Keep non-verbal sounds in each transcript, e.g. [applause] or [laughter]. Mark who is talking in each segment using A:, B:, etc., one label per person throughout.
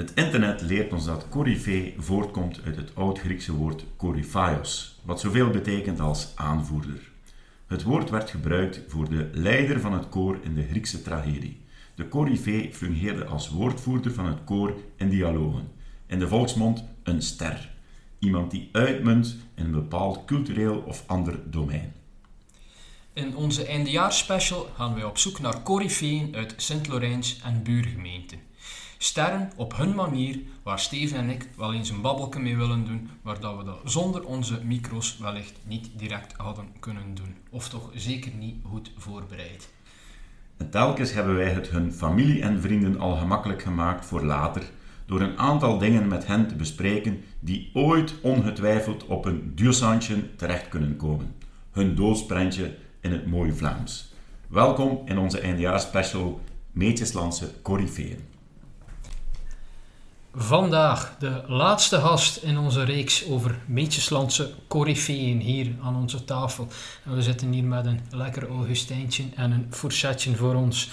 A: Het internet leert ons dat coryfee voortkomt uit het oud-Griekse woord koryphaios, wat zoveel betekent als aanvoerder. Het woord werd gebruikt voor de leider van het koor in de Griekse tragedie. De coryfee fungeerde als woordvoerder van het koor in dialogen. In de volksmond een ster. Iemand die uitmunt in een bepaald cultureel of ander domein.
B: In onze eindejaarsspecial gaan wij op zoek naar coryfeeën uit Sint-Lorijns en buurgemeenten. Sterren op hun manier, waar Steven en ik wel eens een babbelke mee willen doen, maar dat we dat zonder onze micro's wellicht niet direct hadden kunnen doen. Of toch zeker niet goed voorbereid.
A: En telkens hebben wij het hun familie en vrienden al gemakkelijk gemaakt voor later, door een aantal dingen met hen te bespreken die ooit ongetwijfeld op een duursandje terecht kunnen komen. Hun doodsprentje in het mooie Vlaams. Welkom in onze eindejaarsspecial Meetjeslandse Corifeeën.
B: Vandaag de laatste gast in onze reeks over Meetjeslandse coryfeeën hier aan onze tafel. En we zitten hier met een lekker Augustijntje en een fourchetje voor ons.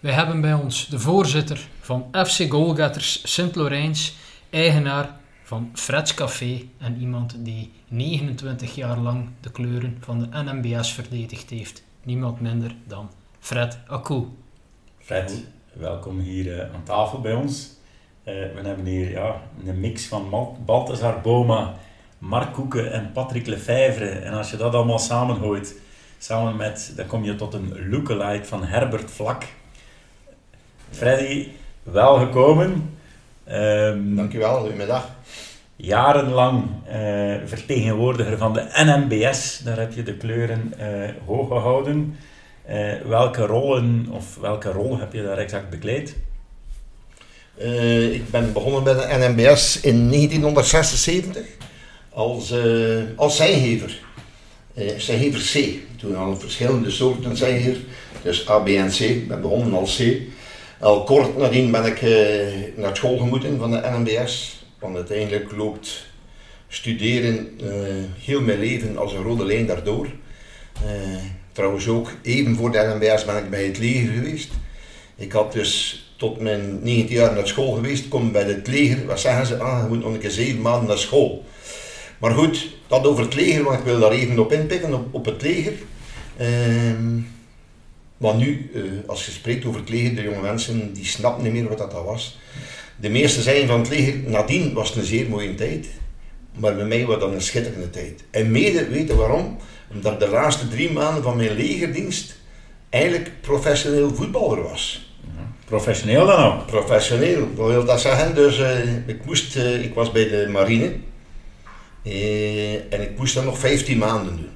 B: Wij hebben bij ons de voorzitter van FC Goalgetters Sint-Lorijns, eigenaar van Freds Café en iemand die 29 jaar lang de kleuren van de NMBS verdedigd heeft. Niemand minder dan Fred Akou.
C: Fred, welkom hier uh, aan tafel bij ons. Uh, we hebben hier ja, een mix van Balthazar Boma, Mark Koeken en Patrick Lefevre. En als je dat allemaal samengooit, samen met, dan kom je tot een lookalike van Herbert Vlak. Freddy, welgekomen.
D: Um, Dankjewel, goedemiddag.
C: Jarenlang uh, vertegenwoordiger van de NMBS, daar heb je de kleuren uh, hoog gehouden. Welke rollen of welke rol heb je daar exact bekleed?
D: Ik ben begonnen bij de NMBS in 1976 als, als zijngever. zijngever C. Toen al verschillende soorten zijngever, dus A, B en C. Ik ben begonnen als C. Al kort nadien ben ik uh, naar school gemoeten van de NMBS. Want uiteindelijk loopt studeren uh, heel mijn leven als een rode lijn daardoor. Uh, trouwens ook even voor de NMBS ben ik bij het leger geweest. Ik had dus tot mijn 19 jaar naar school geweest, kom bij het leger. Wat zeggen ze? Ah, je moet een keer zeven maanden naar school. Maar goed, dat over het leger, want ik wil daar even op inpikken, op, het leger. Ehm, maar nu, uh, als je spreekt over het leger, de jonge mensen die snappen niet meer wat dat was. De meeste zijn van het leger, nadien was het een zeer mooie tijd. Maar bij mij was dat een schitterende tijd. En mede weten waarom? Omdat de laatste drie maanden van mijn legerdienst eigenlijk professioneel voetballer was.
C: Professioneel dan ook?
D: Professioneel, wat wil dat zeggen? Dus uh, ik, moest, uh, ik was bij de marine en ik moest dat nog 15 maanden doen.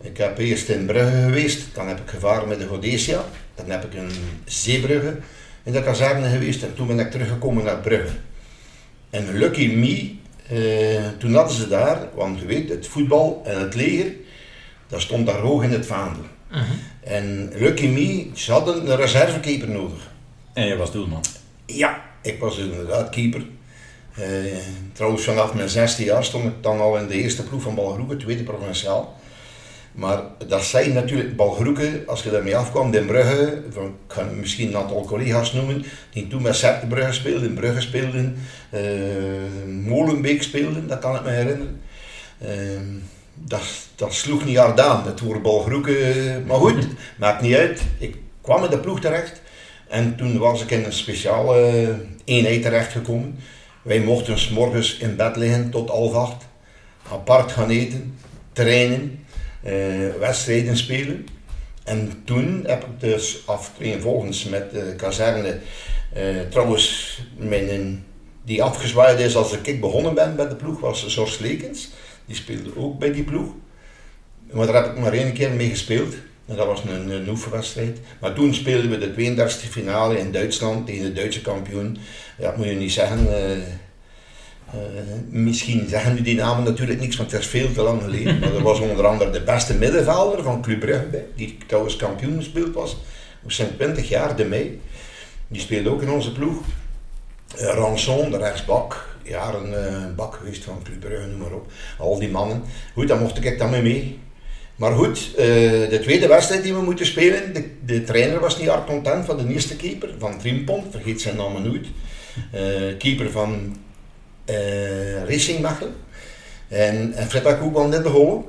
D: Ik heb eerst in Brugge geweest, dan heb ik gevaren met de Godesia, dan heb ik een Zeebrugge in de kazerne geweest en toen ben ik teruggekomen naar Brugge. En lucky me, eh, toen hadden ze daar, want je weet, het voetbal en het leger, dat stond daar hoog in het vaandel. Uh En lucky me, ze hadden een reservekeeper nodig.
C: En je was doelman?
D: Ja, ik was inderdaad keeper. Uh, trouwens, vanaf mijn 16 jaar stond ik dan al in de eerste ploeg van Balgroeven, tweede provinciaal. Maar dat zijn natuurlijk Balgroeken, als je daarmee afkwam, in Brugge, van, ik ga misschien een aantal collega's noemen, die toen met Brugge speelden, Brugge speelden, uh, Molenbeek speelden, dat kan ik me herinneren. Uh, dat, dat sloeg niet hard aan, dat waren Balgroeken, maar goed, [laughs] maakt niet uit. Ik kwam in de ploeg terecht en toen was ik in een speciale eenheid terechtgekomen. Wij mochten s morgens in bed liggen tot half acht, apart gaan eten, trainen uh, wedstrijden spelen. En toen heb ik dus volgens met de kazerne, uh, trouwens, mijn, die afgezwaaid is als ik begonnen ben bij de ploeg, was Zors Lekens. Die speelde ook bij die ploeg. Maar daar heb ik maar één keer mee gespeeld. En dat was een, een oefenwedstrijd. Maar toen speelden we de 32e finale in Duitsland tegen de Duitse kampioen. Dat moet je niet zeggen. Uh, uh, misschien zeggen nu die namen natuurlijk niks, want het is veel te lang geleden. Maar er was onder andere de beste middenvelder van Club Brugge die trouwens kampioen gespeeld was. We zijn 20 jaar, de mei. Die speelde ook in onze ploeg. Uh, Ranson, de rechtsbak, jaren uh, bak geweest van Club noem maar op. Al die mannen. Goed, dan mocht ik dan mee mee. Maar goed, de tweede wedstrijd die we moeten spelen, de, de trainer was niet hard content van de eerste keeper, van Trimpon, vergeet zijn naam nooit. eh, keeper van eh, Racing Mechelen. En, en Fred wel net begonnen.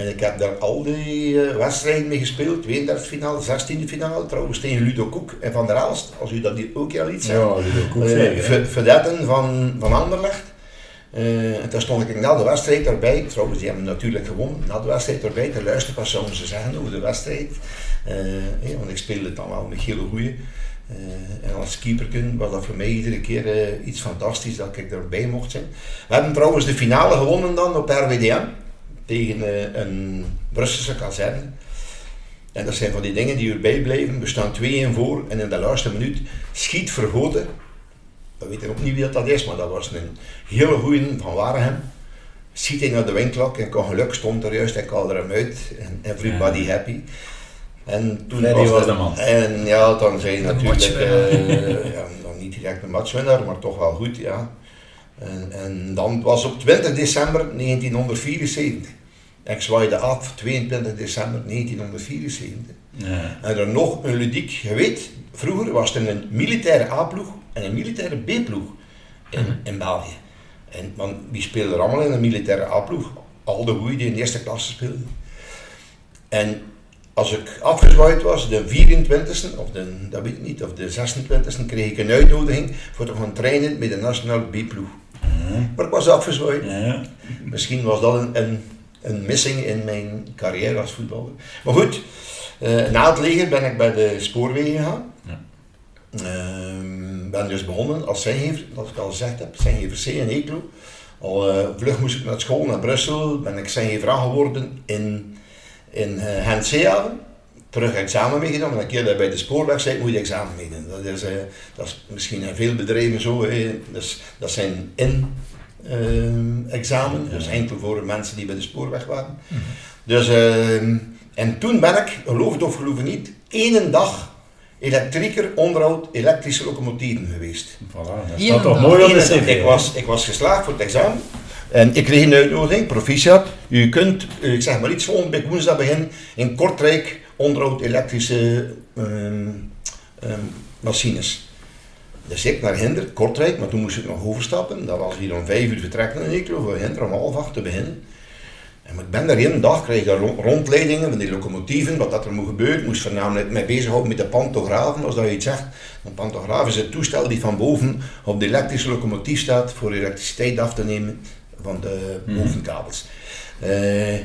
D: En ik heb daar al die eh, wedstrijden mee gespeeld. 32 finale, 16e finale, trouwens tegen Ludo Koek en Van der Aalst. Als u dat hier ook al iets zegt.
C: Ja, ik ook
D: Eh,
C: zeggen.
D: ve- Vedetten van, van Anderlecht. Eh, en toen stond ik na de wedstrijd erbij, trouwens die hebben natuurlijk gewonnen, na de wedstrijd erbij te luisteren wat zouden ze zeggen over de wedstrijd. Want ik speelde dan wel met hele goeie. En als keeper was dat voor mij iedere keer iets fantastisch dat ik erbij mocht zijn. We hebben trouwens de finale gewonnen dan op RWDM tegen eh, een Brusselse kazerne. En dat zijn van die dingen die erbij blijven. We staan 2-1 voor en in de laatste minuut schiet Vergoten. We weten ook niet wie dat, dat is, maar dat was een hele goeie van Waregem. Schiet hij naar de winklok en kon geluk stond er juist, ik haalde hem uit. En everybody happy. En toen
C: Freddy was de man.
D: En ja, dan zijn natuurlijk, eh, ja, dan niet direct een matchwinnaar, maar toch wel goed, ja. En, en dan was op 20 december 1974. Ik zwaaide af 22 december 1974.
C: Ja.
D: En er nog een ludiek, weet, vroeger was er een militaire A-ploeg en een militaire B-ploeg in, in België. En, want die speelden er allemaal in een militaire A-ploeg. Al de goeie die in de eerste klasse speelden. En als ik afgezwaaid was, de 24e, of de, dat weet ik niet, of de 26e, kreeg ik een uitnodiging voor te gaan trainen met de nationale B-ploeg. Maar ik was afgezwaaid.
C: Ja.
D: Misschien was dat een, een, een missing in mijn carrière als voetballer. Maar goed, eh, na het leger ben ik bij de spoorwegen gegaan.
C: Ja.
D: Ehm, ben dus begonnen als zijngever, dat ik al gezegd heb, zijngever C in Eeklo. Al eh, vlug moest ik naar school, naar Brussel, ben ik zijngever geworden in, in uh. Terug examen meegedaan, maar een keer dat je bij de spoorweg zit, moet je examen meedoen. Dat is, dat is misschien in veel bedrijven zo. hè. Dus, dat zijn in examen, dus enkel voor mensen die bij de spoorweg waren. Dus, ehm, en toen ben ik, geloof het of geloof het niet, één dag elektrieker onderhoud elektrische locomotieven geweest.
C: Voilà, dat staat toch mooi op de cv.
D: Ik was, ik was geslaagd voor het examen. En ik kreeg een uitnodiging, proficiat. U kunt, eh, ik zeg maar iets, volgende week woensdag begin in Kortrijk onderhoud elektrische ehm, ehm, machines. Dus ik naar Hinder, Kortrijk, maar toen moest ik nog overstappen. Dat was hier om vijf uur vertrekken in Eeklo, voor Hinder om half acht te beginnen. En ik ben daar één dag, kreeg ik daar ro- rondleidingen van die locomotieven, wat dat er moet gebeuren. Moest voornamelijk mee bezighouden met de pantografen, als dat je iets zegt. Een pantograaf is het toestel die van boven op de elektrische locomotief staat voor elektriciteit af te nemen van de
C: Mhm.
D: bovenkabels. Eh eh,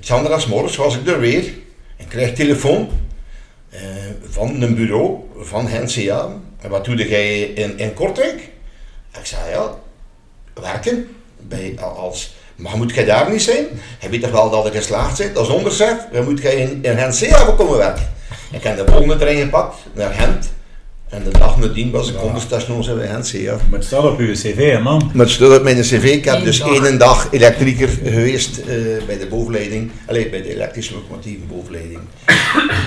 D: Chandra's morgens was ik er weer en kreeg telefoon eh, van een bureau van NCA. En wat doe jij in, in Kortrijk? Ik zei ja, werken bij, als maar moet jij daar niet zijn? Hij weet toch wel dat ik geslaagd ben? Dat is onderzet. Dan moet jij in, in komen werken. Ik heb de volgende trein gepakt naar Gent. En de dag nadien was ik
C: Ja.
D: onderstation bij Gent. Ja.
C: Maar het staat op uw cv, hè, man.
D: Maar het staat op mijn cv. Ik heb
B: Eén
D: dus
B: dag.
D: één dag elektrieker geweest eh, bij de bovenleiding. Allee, bij de elektrische locomotieven bovenleiding.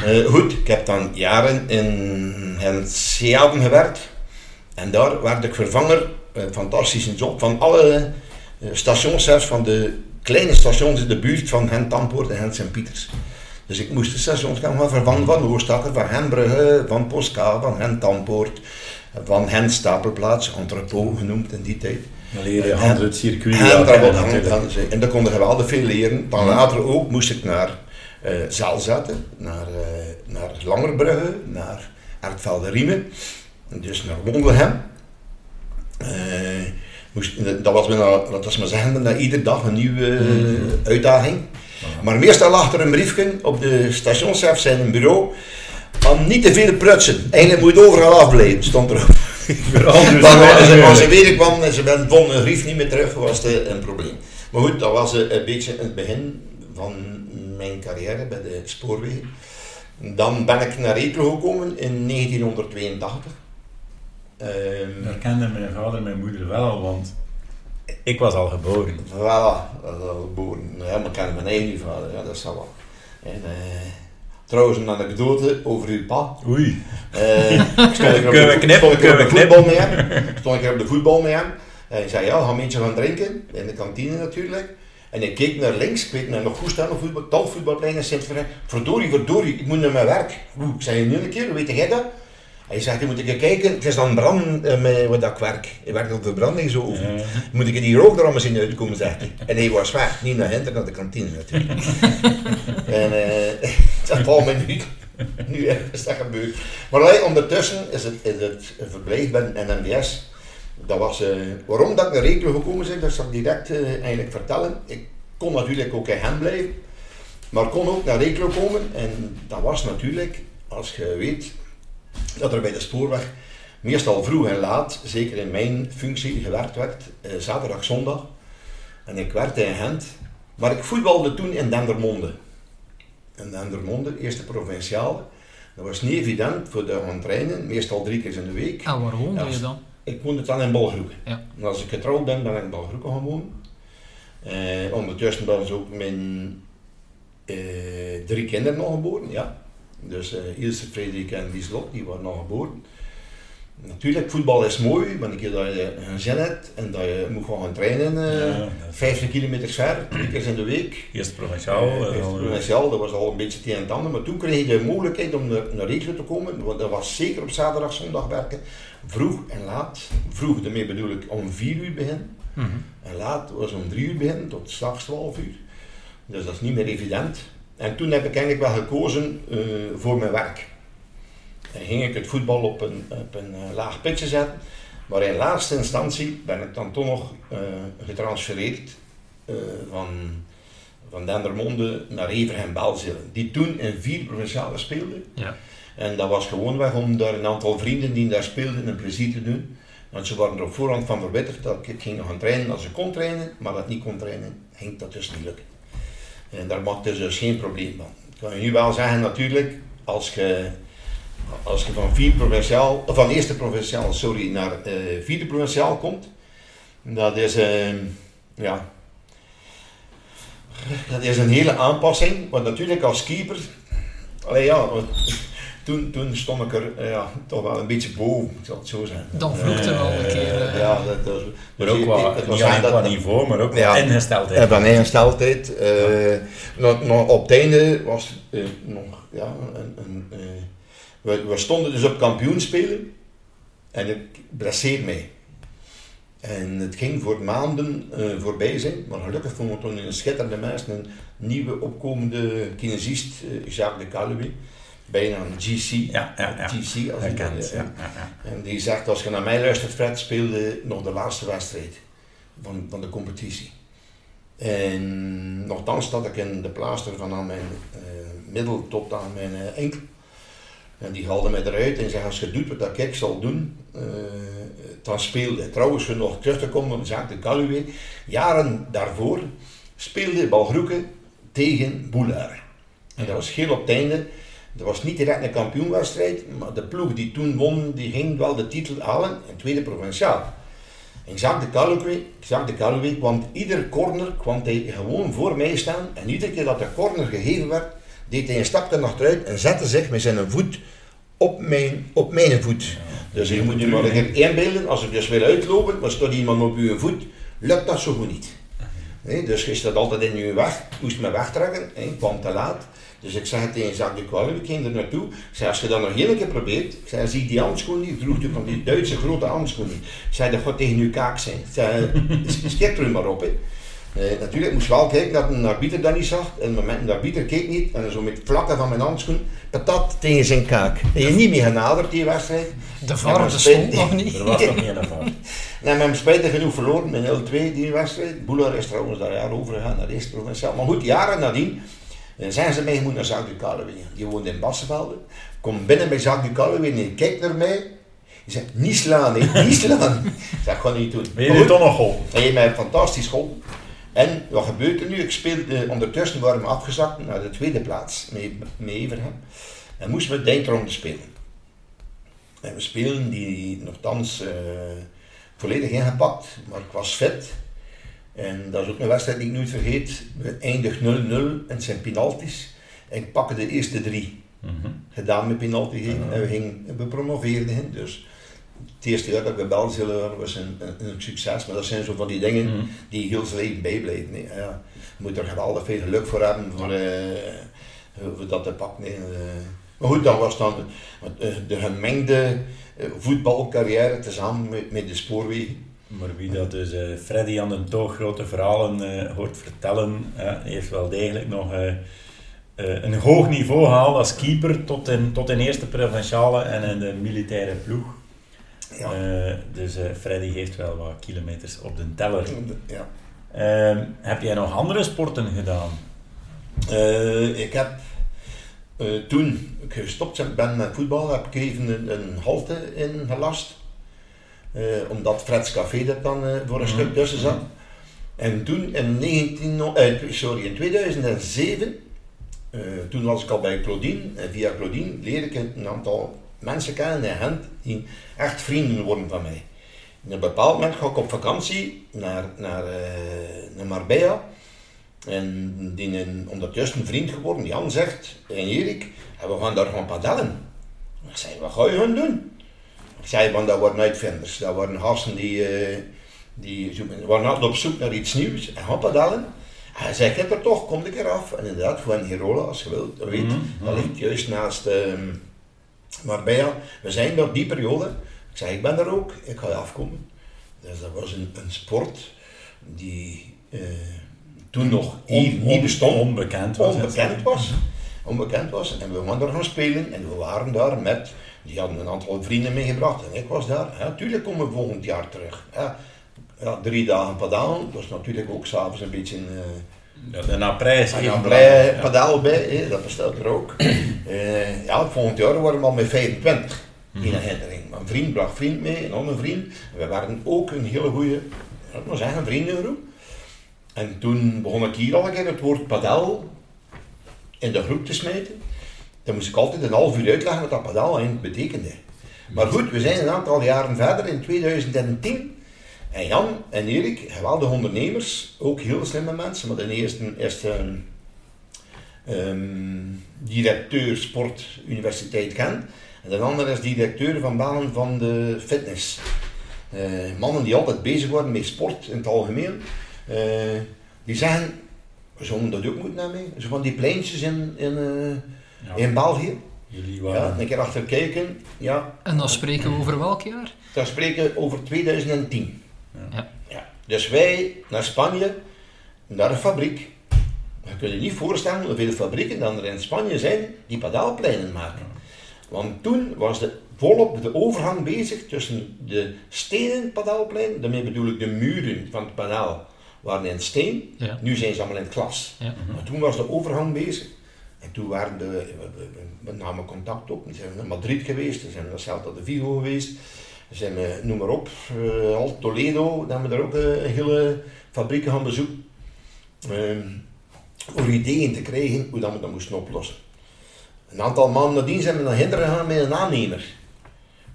D: Eh, goed, ik heb dan jaren in Gent gewerkt. En daar werd ik vervanger, een fantastische job, van alle eh, stationschefs van de kleine stations in de buurt van Gent Tampoort en Gent Sint-Pieters. Dus ik moest de stations gaan gaan vervangen van Oorstakker, van Hembrugge, van Posca, van Gent Tampoort, van Gent Stapelplaats, entrepot genoemd in die tijd.
C: Dan leer je hand het circuit
D: En, daar,
C: kennen,
D: en,
C: natuurlijk.
D: en, en daar kon je geweldig veel leren. Dan later ook moest ik naar eh Zaalzetten, naar, eh naar Langerbrugge, naar Ertvelde Riemen, dus naar Wondelhem. Eh, moest, dat was bijna, dat was maar zeggen, na iedere dag een nieuwe eh, uitdaging. Maar meestal lag er een briefje op de stationschef zijn bureau om niet te veel prutsen. Eigenlijk moet je overal afblijven, stond er. Dan,
C: ze
D: als, ze, als ze weer kwam en ze ben- vonden een brief niet meer terug, was het een probleem. Maar goed, dat was een beetje het begin van mijn carrière bij de spoorwegen. Dan ben ik naar Eeklo gekomen in 1982. Ehm,
C: Daar kende mijn vader en mijn moeder wel want ik was al geboren.
D: Voilà, dat is al geboren. Ja, maar ik ken mijn eigen vader, ja, dat is wel. En, eh, trouwens, een anekdote over uw pa.
C: Oei.
D: Eh, [laughs] stond ik er op
C: Kunnen we knippen,
D: stond ik
C: kunnen
D: de
C: we
D: voetbal met hem. Stond ik op de voetbal met hem. En hij zei, ja, ga een beetje gaan drinken. In de kantine natuurlijk. En ik keek naar links, ik weet me nog goed staan op voetbal, talvoetbalplein in Sint-Verijn. Verdorie, verdorie, ik moet naar mijn werk. Oeh, ik zei, nu een keer, weet jij dat? Hij zegt, moet ik kijken, het is dan brand uh, met wat ik werk. Ik werk op de zo over.
C: Ja.
D: Moet ik die rook er allemaal zien uitkomen, zegt hij. En hij was weg, niet naar Hinter, naar de kantine natuurlijk. [laughs] en uh, [laughs] dat valt me nu, nu is dat gebeurd. Maar allee, ondertussen is het, is het verblijf bij NMBS. Dat was, uh, waarom dat ik naar Rekelo gekomen ben, dat zal ik direct eigenlijk vertellen. Ik kon natuurlijk ook in Hen blijven, maar kon ook naar Rekelo komen. En dat was natuurlijk, als je weet, dat er bij de spoorweg meestal vroeg en laat, zeker in mijn functie, gewerkt werd, eh, zaterdag, zondag. En ik werkte in Gent, maar ik voetbalde toen in Dendermonde. In Dendermonde, eerste provinciale. Dat was niet evident voor de gaan trainen, meestal drie keer in de week.
B: En waar woonde
D: Ja,
B: je dan?
D: Ik woonde dan in Balgroeken.
B: Ja.
D: En als ik getrouwd ben, ben ik in Balgroeken gaan wonen. Eh, ondertussen was ook mijn eh, drie kinderen nog geboren, ja. Dus eh Ilse, Frederik en Lieslot, die waren nog geboren. Natuurlijk, voetbal is mooi, maar een keer dat je een zin hebt en dat je moet gaan trainen, eh
C: Ja, is-
D: 50 kilometer ver, drie keer in de week.
C: Eerst provinciaal.
D: Eh, eerst provinciaal, dat was al een beetje het een en het ander, maar toen kreeg je de mogelijkheid om naar, naar Rekelen te komen, want dat was zeker op zaterdag, zondag werken, vroeg en laat. Vroeg, daarmee bedoel ik om 4 uur beginnen.
B: Mhm.
D: En laat was om drie uur beginnen tot s'nachts 12 uur. Dus dat is niet meer evident. En toen heb ik eigenlijk wel gekozen eh, voor mijn werk. En ging ik het voetbal op een, op een eh, laag pitje zetten. Maar in laatste instantie ben ik dan toch nog eh, getransfereerd van, van Dendermonde naar Everhem Belzelen. Die toen in vier provinciale speelden.
B: Ja.
D: En dat was gewoonweg om daar een aantal vrienden die daar speelden een plezier te doen. Want ze waren er op voorhand van verbitterd dat ik ging gaan trainen als ze kon trainen, maar dat ik niet kon trainen, ging dat dus niet lukken. En daar maakte ze dus geen probleem van. Ik kan je nu wel zeggen natuurlijk, als je, als je van, vier provinciaal, van eerste provinciaal sorry, naar eh, vierde provinciaal komt, dat is, eh, ja, dat is een hele aanpassing. Want natuurlijk als keeper, allee ja, toen, toen stond ik er eh, ja, toch wel een beetje boven, ik zal het zo zeggen.
B: Dan vloekte wel een keer. eh,
D: Ja, dat, dat,
C: Maar
D: dus
C: ook
D: ik-
C: qua,
D: het was
C: niet alleen
D: dat-
C: qua niveau, maar ook
D: Ja. van ingesteldheid. eh nog, nog op het einde was eh, nog, ja, een, een, eh, we, we stonden dus op kampioenspelen en ik blesseer mij. En het ging voor maanden eh, voorbij zijn, maar gelukkig vonden we toen een schitterende mens, een nieuwe opkomende kinesist, eh, Jacques de Calouet, bijna een GC.
C: Ja, ja, ja.
D: GC als
C: Herkend,
D: dat,
C: ja, ja,
D: en die zegt, als je naar mij luistert, Fred, speelde nog de laatste wedstrijd van, van de competitie. En nogthans zat ik in de plaaster van aan mijn eh, middel tot aan mijn eh, enkel. En die haalde mij eruit en zei, als je doet wat ik zal doen, eh, dan speelde. Trouwens, voor nog terug te komen op Jacques de Calouet, jaren daarvoor speelde Balgroeken tegen Boulard. En dat was heel op het einde. Dat was niet direct een kampioenwedstrijd, maar de ploeg die toen won, die ging wel de titel halen in tweede provinciaal. En Jacques de de Calouet kwam ieder corner kwam hij gewoon voor mij staan. En iedere keer dat de corner gegeven werd, deed hij een stapje achteruit en zette zich met zijn voet op mijn, op mijn voet. Dus je moet je maar keer inbeelden, als ik dus wil uitlopen, maar staat iemand op uw voet, lukt dat zo goed niet. Dus je staat altijd in je weg, moest me wegtrekken, hè, kwam te laat. Dus ik zeg tegen Jacques de Qualle, ik ging er naartoe. Ik zei, als je dat nog één keer probeert, ik zei, zie die handschoenen niet, ik droeg toen van die Duitse grote handschoenen. Ik zei, dat gaat tegen uw kaak zijn. Ik zei, schep er maar op. Hè. Eh, natuurlijk moest ik wel kijken dat een arbiter dat niet zag. En op het moment de arbiter keek niet, en zo met het vlakken van mijn handschoen, patat tegen zijn kaak. En je niet meer genaderd die wedstrijd.
B: De VAR bestond
D: spijt-
B: nog niet.
C: Er was nog niet een van.
D: En we hebben spijtig genoeg verloren met 0-2 die wedstrijd. Boelar is trouwens daar jaar over gegaan naar de eerste provinciaal. Maar goed, jaren nadien eh, zijn ze meegemoet naar Jacques du Calouet. Die woonde in Bassenvelde. Kom binnen bij Jacques du Calouet en kijkt naar mij. Hij zegt, niet slaan, niet [laughs] slaan. Ik zeg, ga niet doen.
C: Ben je
D: goed,
C: toch nog geholpen?
D: hij heeft mij fantastisch geholpen. En wat gebeurt er nu? Ik speelde, ondertussen waren we afgezakt naar de tweede plaats met Everham. En moesten we eindronde spelen. En we spelen die nogthans eh volledig ingepakt, maar ik was fit. En dat is ook een wedstrijd die ik nooit vergeet. We eindigen 0-0 en het zijn penalties. En ik pakte de eerste drie
C: Mhm.
D: gedaan met penalty geven. En we, gingen, we promoveerden. Dus het eerste jaar dat bij België waren was een, een, een succes. Maar dat zijn zo van die dingen
C: Mhm.
D: die heel zijn leven bijblijven. Nee. Ja, je moet er geweldig veel geluk voor hebben voor, eh, voor dat te pakken. nee. Eh, Maar goed, dat was dan de, de gemengde eh, voetbalcarrière tezamen met, met de spoorwegen.
C: Maar wie dat dus eh, Freddy aan de toog grote verhalen eh, hoort vertellen, heeft wel degelijk nog eh, een hoog niveau gehaald als keeper tot in, tot in eerste provinciale en in de militaire ploeg.
D: Ja.
C: Dus Freddy heeft wel wat kilometers op de teller.
D: ja.
C: Ehm, heb jij nog andere sporten gedaan?
D: Ik heb toen ik gestopt ben met voetbal, heb ik even een, een halte ingelast. Eh, omdat Freds Café er dan eh, voor een
C: Mhm.
D: stuk tussen zat. En toen in, 19, no- eh, sorry, in 2007, eh, toen was ik al bij Claudine. En via Claudine leerde ik een aantal mensen kennen in Gent die echt vrienden worden van mij. En op een bepaald moment ga ik op vakantie naar, naar, eh, naar Marbella. En die een ondertussen een vriend geworden, Jan zegt, en Erik, en we gaan daar gaan padellen. Ik zei, wat ga je gaan doen? Ik zei, want dat waren uitvinders, dat waren gasten die, eh, die zoeken- waren altijd op zoek naar iets nieuws en gaan padellen. En hij zei, ik er toch, kom ik eraf. En inderdaad, van Hirola, als je wilt, dat weet,
C: Mhm,
D: dat ligt juist naast ehm Marbella. We zijn door die periode, ik zei, ik ben er ook, ik ga afkomen. Dus dat was een, een sport die eh, toen nog
C: On-
D: niet
C: on-
D: bestond
C: Onbekend was
D: onbekend was. Onbekend was. En we gaan daar gaan spelen en we waren daar met, die hadden een aantal vrienden meegebracht en ik was daar. Ja, natuurlijk komen we volgend jaar terug. Ja, ja, drie dagen padaan, dat is natuurlijk ook s'avonds een beetje een
C: Ja, de naprijs.
D: uh, een padaal bij, dat bestaat er ook. [clears throat] Eh, ja, volgend jaar waren we al met 25
C: Mhm.
D: in een herinnering. Mijn vriend bracht vriend mee, een andere vriend. En we waren ook een hele goede, ik moet zeggen, vriendengroep. En toen begon ik hier al een keer het woord padel in de groep te smijten. Dan moest ik altijd een half uur uitleggen wat dat padel eigenlijk betekende. Maar goed, we zijn een aantal jaren verder, in 2010. En Jan en Erik, geweldige ondernemers, ook heel slimme mensen, maar de eerste is ehm, ehm, directeur sport Universiteit Gent. En de andere is directeur van banen van de fitness. Eh, mannen die altijd bezig waren met sport in het algemeen. Eh, die zeggen, we zouden dat ook moeten hebben. Zo van die pleintjes in, in, eh. In België.
C: Jullie
D: Ja,
C: waren...
D: een keer achter kijken. Ja,
B: En dan spreken we over welk jaar?
D: dan spreken we over 2010.
B: Ja.
D: Ja. Dus wij naar Spanje, naar een fabriek. Je kunt je niet voorstellen hoeveel fabrieken dan er in Spanje zijn die padaalpleinen maken. Want toen was de, volop de overgang bezig tussen de stenen padaalplein, daarmee bedoel ik de muren van het padaal waren in steen,
B: Ja.
D: nu zijn ze allemaal in het glas.
B: Ja.
D: Maar toen was de overgang bezig. En toen waren de, we, we- we- we namen contact op. Dan zijn we naar Madrid geweest, dan zijn we naar Celta de Vigo geweest. Zijn we, noem maar op, eh, al Toledo, dan hebben we daar ook een hele fabrieken gaan bezoeken. Ehm, om ideeën te krijgen hoe dat we dat moesten oplossen. Een aantal maanden nadien zijn we naar Hinderen gegaan met een aannemer.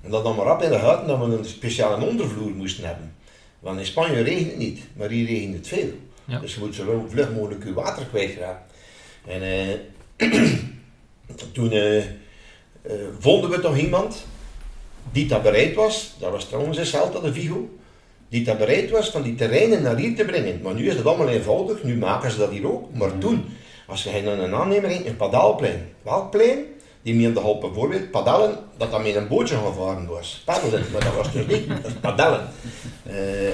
D: En dat dan maar rap in de gaten dat we een speciale ondervloer moesten hebben. Want in Spanje regent het niet, maar hier regent het veel.
B: Ja.
D: Dus je moet zo vlug mogelijk je water kwijtraken. En eh, [clears throat] toen eh, eh, vonden we toch iemand die dat bereid was, dat was trouwens in Celta de Vigo, die dat bereid was van die terreinen naar hier te brengen. Maar nu is het allemaal eenvoudig, nu maken ze dat hier ook. Maar toen, als je naar een aannemer ging, een padaalplein. Welk plein? Die meende al bijvoorbeeld padellen, dat dat met een bootje gevaren was. Paddelen, maar dat was dus niet, dat is padellen. Eh,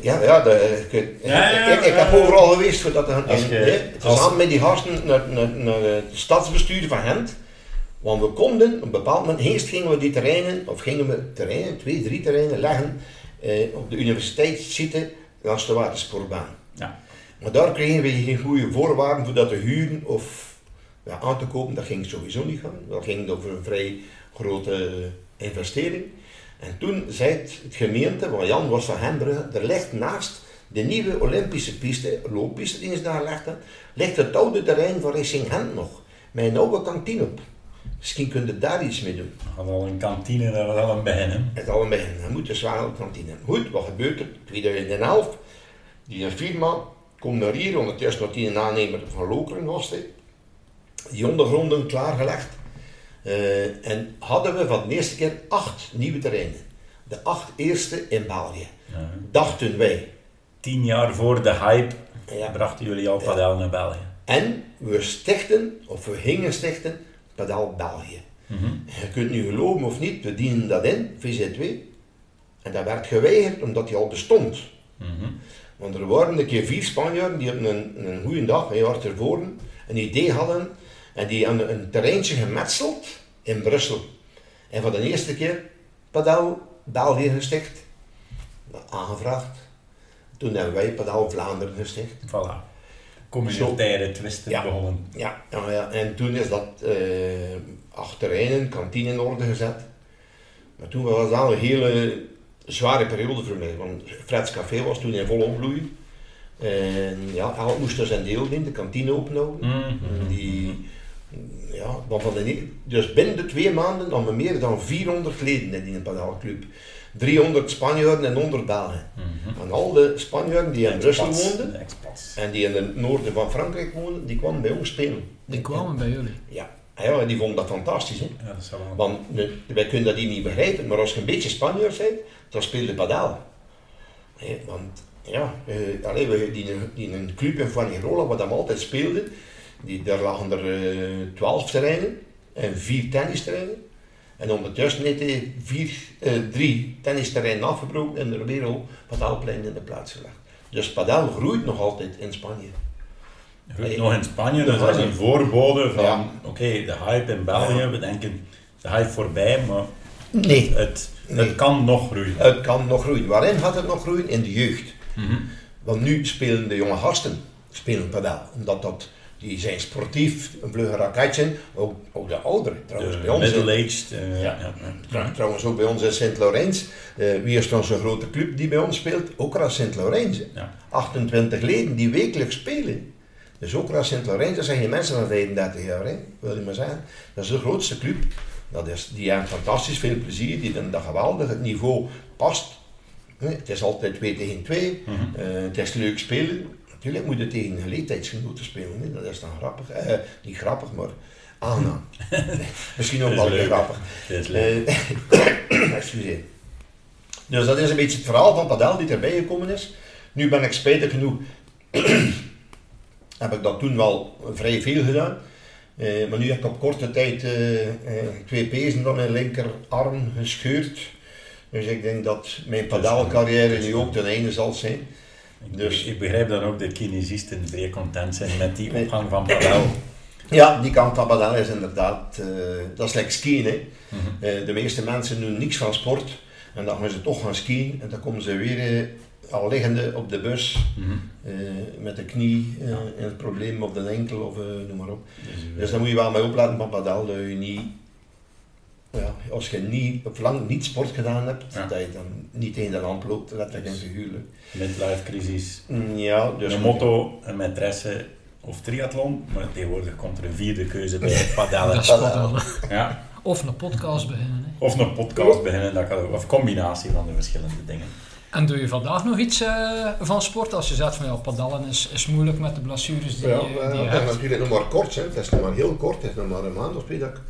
D: ja, ja, de, ik,
C: Ja, ja,
D: ik, ik heb overal geweest. voor Dat, en,
C: Als je-
D: hè,
C: als-
D: samen met die gasten naar, naar, naar het stadsbestuur van Gent. Want we konden op een bepaald moment, eerst gingen we die terreinen, of gingen we terreinen, twee, drie terreinen leggen eh, op de universiteitssite langs de waterspoorbaan.
C: Ja.
D: Maar daar kregen we geen goede voorwaarden voor dat te huren of ja, aan te kopen. Dat ging sowieso niet gaan. Dat ging over een vrij grote investering. En toen zei het, gemeente, want Jan was van Hembrugge, er ligt naast de nieuwe Olympische piste, looppiste die ze daar legden, ligt het oude terrein van Racing Gent nog. Met een oude kantine op. Misschien kun je daar iets mee doen.
C: Hadden al een kantine, dat was al een begin. hè.
D: Het al een begin. Je moet dus wel een kantine. Goed, wat gebeurt er? 2011, die firma komt naar hier, ondertussen wordt die een aannemer van Lokeren was. Die ondergronden klaargelegd. Eh, en hadden we van de eerste keer acht nieuwe terreinen. De acht eerste in België.
C: Ja.
D: Dachten wij.
C: Tien jaar voor de hype
D: Ja.
C: brachten jullie al padel naar België.
D: En we stichten, of we gingen stichten, Padel België.
C: Mhm.
D: Je kunt nu geloven of niet, we dienen dat in, VZ2. En dat werd geweigerd omdat die al bestond.
C: Mhm.
D: Want er waren een keer vier Spanjaarden die op een, een goede dag, een jaar tevoren, een idee hadden en die aan een terreintje gemetseld in Brussel. En voor de eerste keer Padel België gesticht, aangevraagd. Toen hebben wij Padel Vlaanderen gesticht.
C: Voilà. Communautaire twisten
D: Ja.
C: begonnen.
D: Ja, en toen is dat achterin een kantine in orde gezet. Maar toen was dat een hele zware periode voor mij, want Fred's Café was toen in volle opbloei. En ja, elk moest er zijn deel in, de kantine openhouden.
C: Mhm.
D: Die, ja, want van de, ne- dus binnen de twee maanden hadden we meer dan 400 leden in die padelclub. 300 Spanjaarden en 100 Belgen.
C: Mhm.
D: En al de Spanjaarden die in Brussel woonden en die in het noorden van Frankrijk woonden, die kwamen bij ons spelen.
B: Die kwamen bij jullie.
D: Ja, en ja die vonden dat fantastisch. Hè?
C: Ja, dat is wel een-
D: Want wij kunnen dat hier niet begrijpen, maar als je een beetje Spanjaard bent, dan speel je padel. Hè, want ja, eh, allee, we, die, die een club in Fuengirola, wat we altijd speelden, die, daar lagen er eh, twaalf terreinen en vier tennisterreinen. En ondertussen heeft hij vier, eh, drie tennisterreinen afgebroken en er weer al padelplein in de plaats gelegd. Dus padel groeit nog altijd in Spanje.
C: Groeit nog in Spanje, dus dat is een voorbode van,
D: Ja.
C: oké, de hype in België, we denken, de hype voorbij, maar
D: Nee.
C: het,
D: Nee.
C: het kan nog groeien.
D: Het kan nog groeien. Waarin gaat het nog groeien? In de jeugd.
C: Mhm.
D: Want nu spelen de jonge gasten spelen padel. Omdat dat, die zijn sportief, een vlugge raketje. Ook, ook de ouderen trouwens.
C: De
D: bij ons
C: middle-aged, eh, ja. Ja,
D: Trouw- Trouwens ook bij ons in Sint-Laurens. Eh, wie is dan zo'n grote club die bij ons speelt? Ook Ras Sint-Laurens.
C: Ja.
D: 28 leden die wekelijks spelen. Dus ook Ras Sint-Laurens, dat zijn geen mensen van 35 jaar, hè? wil je maar zeggen. Dat is de grootste club. Dat is, die hebben fantastisch veel plezier, die doen dat geweldig. Het niveau past. hè. Het is altijd 2 tegen 2.
C: Mhm.
D: Eh, het is leuk spelen. Natuurlijk moet je tegen een leeftijdsgenoten spelen. Hè. Dat is dan grappig. Eh, niet grappig, maar aangenaam. [laughs] Misschien ook wel weer
C: leuk.
D: grappig.
C: Dat is leuk.
D: Eh, [coughs] excuseer. Dus dat is een beetje het verhaal van Padel die erbij gekomen is. Nu ben ik spijtig genoeg, [coughs] heb ik dat toen wel vrij veel gedaan. Eh, maar nu heb ik op korte tijd eh, twee pezen van mijn linkerarm gescheurd. Dus ik denk dat mijn padelcarrière nu ook ten einde zal zijn.
C: Ik-
D: Dus-
C: ik begrijp dan ook dat kinesisten zeer content zijn met die opgang van padel. [clears throat]
D: Ja, die kant van padel is inderdaad, eh, dat is lekker skiën. Hè.
C: Mhm.
D: Eh, de meeste mensen doen niks van sport en dan gaan ze toch gaan skiën en dan komen ze weer eh, al liggende op de bus
C: Mhm.
D: eh, met de knie eh, en het probleem op de enkel of eh, noem maar op.
C: Dus,
D: Dus daar moet je wel mee opletten van padel dat je niet, ja, als je niet, op lang niet sport gedaan hebt,
C: Ja.
D: dat je dan niet tegen de lamp loopt, letterlijk en figuurlijk.
C: midlife crisis.
D: Mm, Ja, dus
C: een motto, een maîtresse of triathlon, maar tegenwoordig komt er een vierde keuze bij [laughs] padellen. Ja.
B: Of een podcast beginnen. Hè.
C: Of een podcast beginnen, dat kan ook. Of combinatie van de verschillende dingen.
B: En doe je vandaag nog iets eh, van sport? Als je zegt van ja, padellen is, is moeilijk met de blessures die,
D: Ja,
B: je- die je hebt.
D: natuurlijk nog maar kort, hè. het is nog maar heel kort, het is nog maar een maand of twee dat ik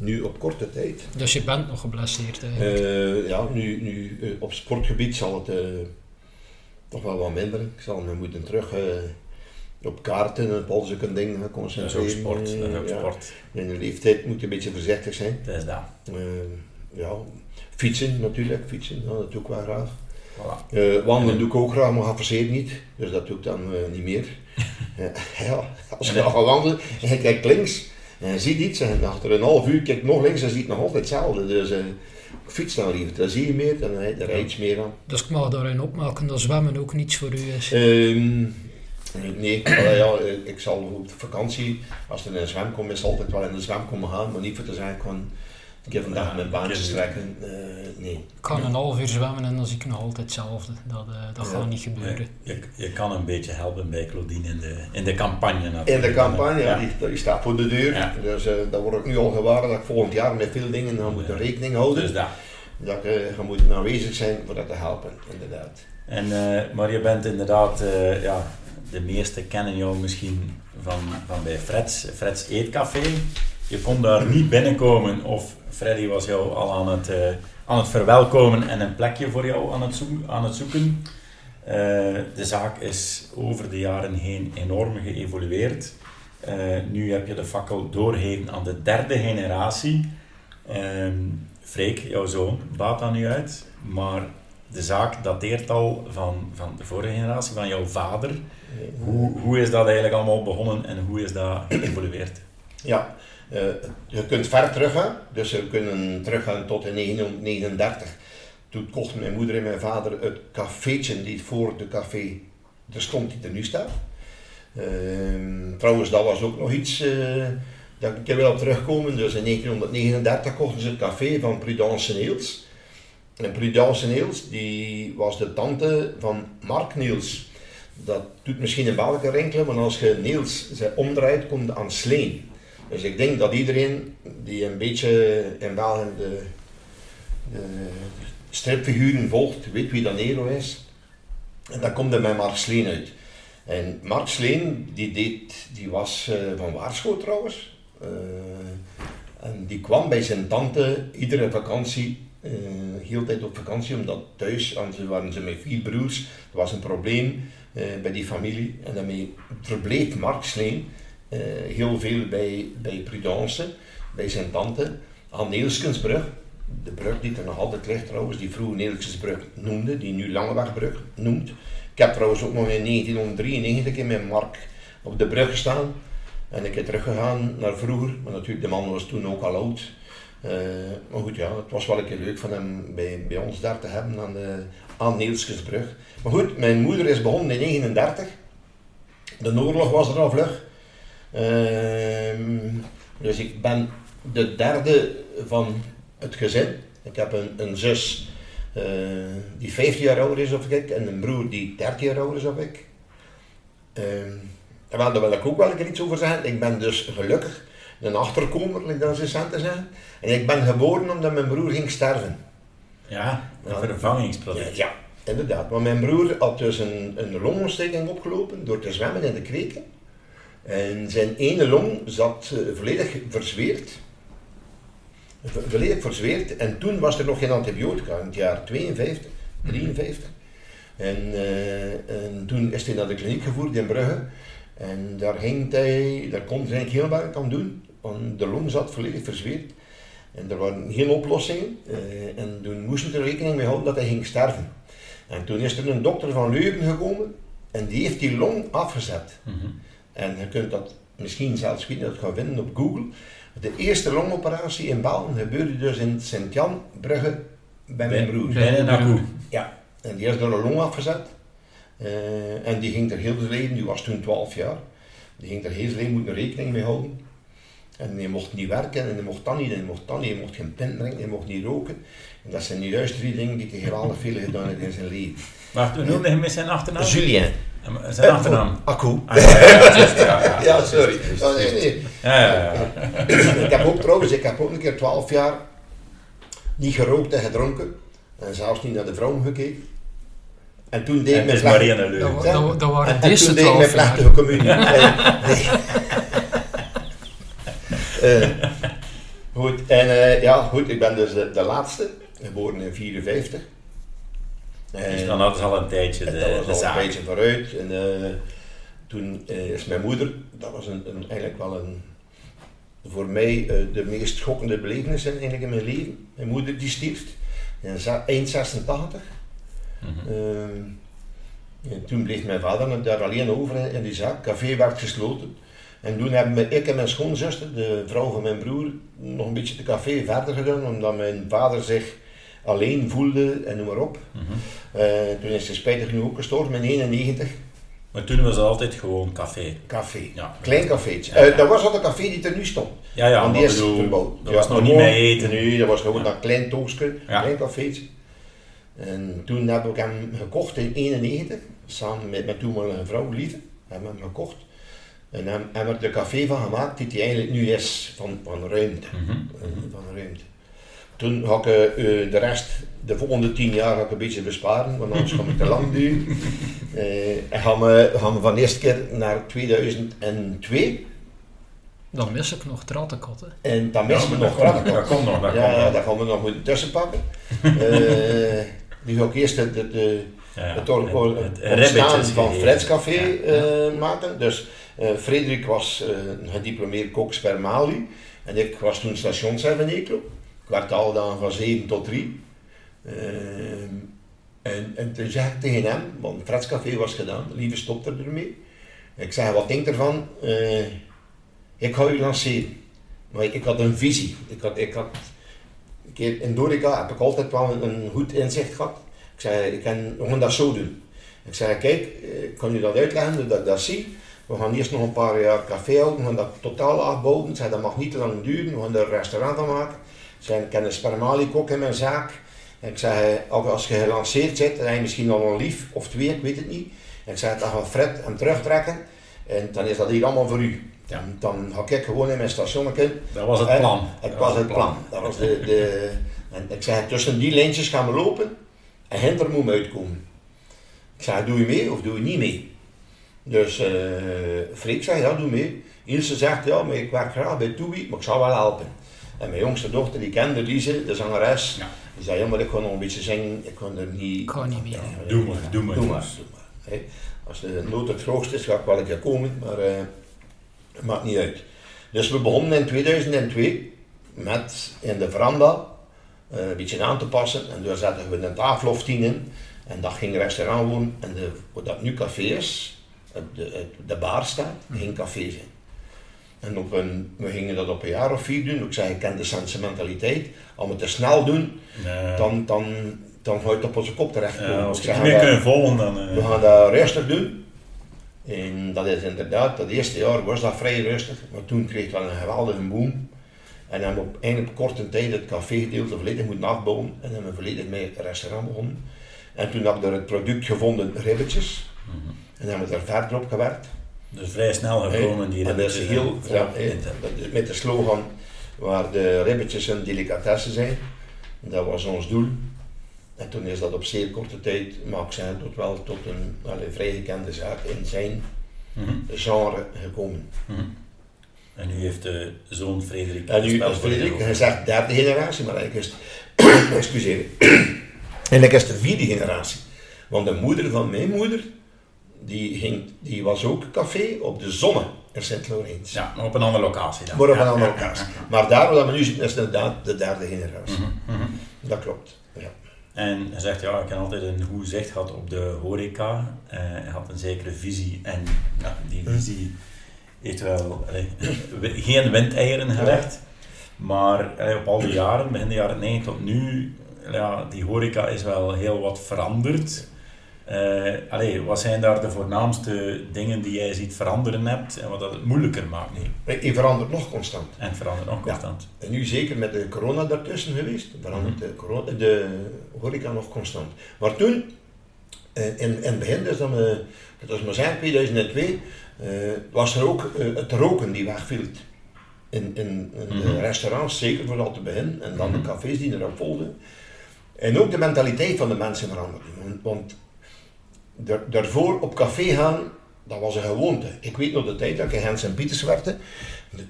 D: nu op korte tijd.
B: Dus je bent nog geblesseerd eigenlijk.
D: Eh, ja, nu, nu eh, op sportgebied zal het eh, toch wel wat minder. Ik zal me moeten terug eh, op kaarten en al zulke dingen gaan
C: Dat is
D: concentreren.
C: ook sport. Dat is ook
D: Ja,
C: sport.
D: In de leeftijd moet je een beetje voorzichtig zijn.
C: Dat is dat.
D: Eh, ja, fietsen natuurlijk, fietsen, ja, dat doe ik wel graag.
C: Voilà.
D: Eh, wandelen doe ik ook graag, maar geforceerd niet. Dus dat doe ik dan eh, niet meer. [laughs] [laughs] Ja, als je dan gaat wandelen en je kijkt links en je ziet iets en achter een half uur kijkt nog links en ziet nog altijd hetzelfde. Dus eh, ik fiets dan liever, dan zie je meer, dan eh, daar rijdt je meer aan.
B: Dus ik mag daarin opmaken dat zwemmen ook niets voor u is.
D: Ehm, nee, [clears throat] maar ja, eh, ik zal op vakantie, als er in een zwem komt, is altijd wel in de zwem komen gaan, maar niet voor te zeggen, ik kan ik heb vandaag mijn baantjes
C: ik-
D: trekken. Eh, nee.
B: Ik kan een half uur zwemmen en dan zie ik nog altijd hetzelfde. Dat, eh, dat
D: Ja.
B: gaat niet gebeuren.
C: Je, je kan een beetje helpen bij Claudine in de, in de campagne natuurlijk.
D: In de campagne, ja. Die, die staat voor de deur.
C: Ja.
D: Dus eh daar word ik nu al gewaar dat ik volgend jaar met veel dingen dan moet
C: Ja.
D: rekening houden.
C: Dus dat.
D: Dat ik je moet aanwezig zijn voor dat te helpen, inderdaad.
C: En, eh, maar je bent inderdaad, eh, ja, de meesten kennen jou misschien van, van bij Freds, Freds Eetcafé. Je kon daar niet binnenkomen of Freddy was jou al aan het, eh, aan het verwelkomen en een plekje voor jou aan het, zoeken. Aan het zoeken. Eh, de zaak is over de jaren heen enorm geëvolueerd. Eh, nu heb je de fakkel doorgegeven aan de derde generatie. Ehm Freek, jouw zoon, baat dat nu uit. Maar de zaak dateert al van, van de vorige generatie, van jouw vader. Hoe, hoe is dat eigenlijk allemaal begonnen en hoe is dat geëvolueerd?
D: Ja, eh, je kunt ver teruggaan. Dus we kunnen teruggaan tot in 1939. Toen kochten mijn moeder en mijn vader het cafeetje die voor de café er stond die er nu staat. Ehm, trouwens, dat was ook nog iets uh, dat ik er wil op terugkomen. Dus in 1939 kochten ze het café van Prudence Niels. En Prudence Niels, die was de tante van Mark Niels. Dat doet misschien een België rinkelen, maar als je Niels zij omdraait, komt aan Sleen. Dus ik denk dat iedereen die een beetje in België de, de stripfiguren volgt, weet wie dat Nero is. En dat komt er met Mark Sleen uit. En Mark Sleen, die, deed, die was uh, van Waarschoot trouwens. Uh, en die kwam bij zijn tante iedere vakantie, uh, heel tijd op vakantie, omdat thuis ze waren ze met vier broers. Er was een probleem bij die familie. En daarmee verbleef Mark Sleen heel veel bij, bij Prudence, bij zijn tante, aan Neelskensbrug. De brug die er nog altijd ligt trouwens, die vroeger Neelskensbrug noemde, die nu Langewegbrug noemt. Ik heb trouwens ook nog in 1993 in mijn Mark op de brug gestaan. En ik ben teruggegaan naar vroeger, maar natuurlijk de man was toen ook al oud. Uh, maar goed, ja, het was wel een keer leuk van hem bij, bij ons daar te hebben aan, de, aan Neelskensbrug. Maar goed, mijn moeder is begonnen in 1939. De oorlog was er al vlug. Uh, dus ik ben de derde van het gezin. Ik heb een, een zus uh, die 15 jaar ouder is of ik en een broer die 30 jaar ouder is of ik. En daar wil ik ook wel iets over zeggen. Ik ben dus gelukkig een achterkomer, like dat ze te zeggen. En ik ben geboren omdat mijn broer ging sterven.
C: Ja, een vervangingsproduct.
D: Ja, ja, inderdaad. Maar mijn broer had dus een, een longontsteking opgelopen door te zwemmen in de kweken. En zijn ene long zat uh, volledig verzweerd volledig verzweerd. En toen was er nog geen antibiotica, in het jaar 52, 53. En, uh, en toen is hij naar de kliniek gevoerd in Brugge. En daar, ging hij, daar kon hij eigenlijk heel weinig aan doen, want de long zat volledig verzweerd. En er waren geen oplossingen. Uh, en toen moesten we er rekening mee houden dat hij ging sterven. En toen is er een dokter van Leuven gekomen en die heeft die long afgezet. -hmm. En je kunt dat misschien zelfs dat gaan vinden op Google. De eerste longoperatie in Balen gebeurde dus in Sint-Jan, Brugge, bij mijn broer.
C: Bij.
D: Ja, en die is door een long afgezet. Uh, en die ging er heel zijn leven, die was toen 12 jaar, die ging er heel zijn leven moeten rekening mee houden. En hij mocht niet werken en hij mocht dan niet en hij mocht dan niet, hij mocht geen pint drinken, hij mocht niet roken. En dat zijn juist drie dingen die hij geweldig veel gedaan heeft in zijn leven.
C: Maar toen noemde hij met zijn achternaam?
D: Julien.
C: Zijn achternaam?
D: Akku.
C: Ah, ja, ja,
D: sorry. Oh, nee, nee.
C: Ja, ja, ja.
D: ik heb ook trouwens, ik heb ook een keer 12 jaar niet gerookt en gedronken. En zelfs niet naar de vrouw gekeken. En toen deed ik mijn
C: plechtige...
B: Dat, dat, dat waren
D: en, en
B: deze
D: toen deed ik mijn communie. [laughs] nee. uh, [laughs] goed, en uh, ja, goed, ik ben dus de, de laatste, geboren in 54.
C: Dus dan hadden ze al een tijdje de,
D: dat was
C: de
D: al
C: zaak.
D: een beetje vooruit. En uh, toen uh, is mijn moeder, dat was een, een, eigenlijk wel een, voor mij uh, de meest schokkende belevenis in, eigenlijk in mijn leven. Mijn moeder die stierf in eind 86. Mm -hmm. en toen bleef mijn vader daar alleen over in, die zaak. Café werd gesloten. En toen hebben ik en mijn schoonzuster, de vrouw van mijn broer, nog een beetje de café verder gedaan, omdat mijn vader zich alleen voelde en noem maar op. Mm -hmm. uh, toen is hij spijtig nu ook gestorven in 91.
C: Maar toen was het altijd gewoon café.
D: Café.
C: Ja.
D: Klein cafeetje. Ja, ja. Uh, dat was al de café die er nu stond.
C: Ja, ja,
D: Want die is verbouwd.
C: Dat was nog niet mee eten.
D: Dat was gewoon een klein toastje, klein cafeetje. En toen heb ik hem gekocht in 91, samen met mijn toenmalige vrouw Lieve, hebben we hem gekocht. En hebben we er de café van gemaakt die hij eigenlijk nu is, van, van ruimte.
C: Mm -hmm.
D: uh, van ruimte. Toen ga ik uh, de rest, de volgende tien jaar ga ik een beetje besparen, want anders kan ik te lang duren. Uh, [laughs] en gaan we, gaan we van de eerste keer naar 2002.
B: Dan mis ik nog Trattenkotten.
D: En dan
C: Ja,
D: we
C: maar
D: nog
C: dat komt-
D: Trattenkot.
C: dat komt nog, dat
D: ja,
C: komt nog.
D: dat gaan we nog moeten tussenpakken. [laughs] uh, Die ga ik eerst de, de, de,
C: Ja,
D: het,
C: het-
D: or- or-
C: het- het
D: ontstaan van. Freds Café
C: Ja,
D: eh, maken. Dus eh, Frederik was eh, een gediplomeerd kok Spermali en ik was toen stationschef in Eeklo. Ik werkte al dan van 7 tot 3. Ehm, en, en toen zei ik tegen hem, want Freds Café was gedaan, lieve stop er ermee. Ik zei, wat denk ervan? Eh, ik ga u lanceren. Maar ik, had een visie. Ik had, ik had, een keer in Dorica heb ik altijd wel een, goed inzicht gehad. Ik zei, ik kan, we dat zo doen. Ik zei, kijk, eh, ik kan u dat uitleggen dat ik dat zie. We gaan eerst nog een paar jaar café houden, we gaan dat totaal afbouwen. Ik zei, dat mag niet te lang duren, we gaan er een restaurant van maken. Ik zei, ik ken een spermali-kok in mijn zaak. Ik zei, ook als je gelanceerd zit, dan heb je misschien al een lief of twee, ik weet het niet. Ik zei, dan gaat Fred hem terugtrekken en dan is dat hier allemaal voor u.
C: Ja.
D: Dan ga ik gewoon in mijn stationnetje
C: Dat was het plan.
D: het
C: Dat
D: was het plan. Dat was de, de, en ik zei, tussen die lijntjes gaan we lopen en Hinder moet me uitkomen. Ik zei, doe je mee of doe je niet mee? Dus uh, Freek zei, ja, doe mee. Ilse zegt, ja, maar ik werk graag bij Toei, maar ik zal wel helpen. En mijn jongste dochter, die kende Lise, de zangeres,
C: Ja.
D: die zei, ja, maar ik ga nog een beetje zingen, ik kan er niet...
B: Ik ga niet mee.
D: Ja,
C: Doe maar, doe maar,
D: Doe
C: doe
D: maar, doe. Als de nood het grootste is, ga ik wel een keer komen, maar eh, het maakt niet uit. Dus we begonnen in 2002 met in de veranda eh, een beetje aan te passen. En daar zetten we een tafel of tien in. En dat ging restaurant worden. En de, wat dat nu café is, het- de, de bar staat, ging café zijn. En op een, we gingen dat op een jaar of vier doen. Ik zei, ik ken de Santse mentaliteit. Als we te snel doen,
C: Nee.
D: dan, dan, dan ga je het op onze kop terechtkomen.
C: Ja, als we meer
D: "Ja,
C: kunnen volgen, dan... eh,
D: we gaan dat rustig doen. En dat is inderdaad, dat eerste jaar was dat vrij rustig, maar toen kreeg het wel een geweldige boom. En hebben we op, eigenlijk op korte tijd het cafégedeelte volledig moeten afbouwen en hebben we volledig met het restaurant begonnen. En toen heb ik er het product gevonden, ribbetjes,
C: mhm.
D: en hebben we er verder op gewerkt.
C: Dus vrij snel gekomen, die
D: en dat is
C: ribbetjes,
D: heel, ja, dat is met de slogan waar de ribbetjes een delicatesse zijn. Dat was ons doel. En toen is dat op zeer korte tijd, maar ik zei tot wel tot een vrij gekende zaak in zijn
C: Mhm,
D: genre gekomen.
C: mhm. En nu heeft de zoon Frederik...
D: En nu is Frederik, hij zegt derde generatie, maar eigenlijk is het, [coughs] excuseer, [coughs] eigenlijk is de vierde generatie. Want de moeder van mijn moeder, die, ging, die was ook café op de Zonne in Sint-Laurens.
C: Ja, maar op een andere locatie dan.
D: Maar op
C: Ja,
D: een andere
C: ja,
D: locatie.
C: ja.
D: Maar daar waar we nu zitten, is inderdaad de derde generatie.
C: Mhm, mhm.
D: Dat klopt. Ja.
C: En hij zegt, ja, ik heb altijd een goed zicht gehad op de horeca. Eh, hij had een zekere visie en ja, die
D: Hm.
C: visie heeft wel geen windeieren gelegd. Maar op al die jaren, begin de jaren 90 tot nu, ja, die horeca is wel heel wat veranderd. Eh, allee, wat zijn daar de voornaamste dingen die jij ziet veranderen hebt en wat dat het moeilijker maakt nu?
D: Die verandert nog constant.
C: En verandert nog
D: Ja.
C: constant.
D: En nu zeker met de corona daartussen geweest, verandert de, corona, de horeca nog constant. Maar toen, eh, in, in het begin, dus dan, eh, dat was maar zijn 2002, eh, was er ook het roken die wegviel. In, in, in
C: Mhm.
D: de restaurants, zeker vooral te begin, en dan
C: Mhm.
D: de cafés die erop volgden. En ook de mentaliteit van de mensen veranderde. Want, want daar- daarvoor op café gaan, dat was een gewoonte. Ik weet nog de tijd dat ik in Hens en Pieters werkte.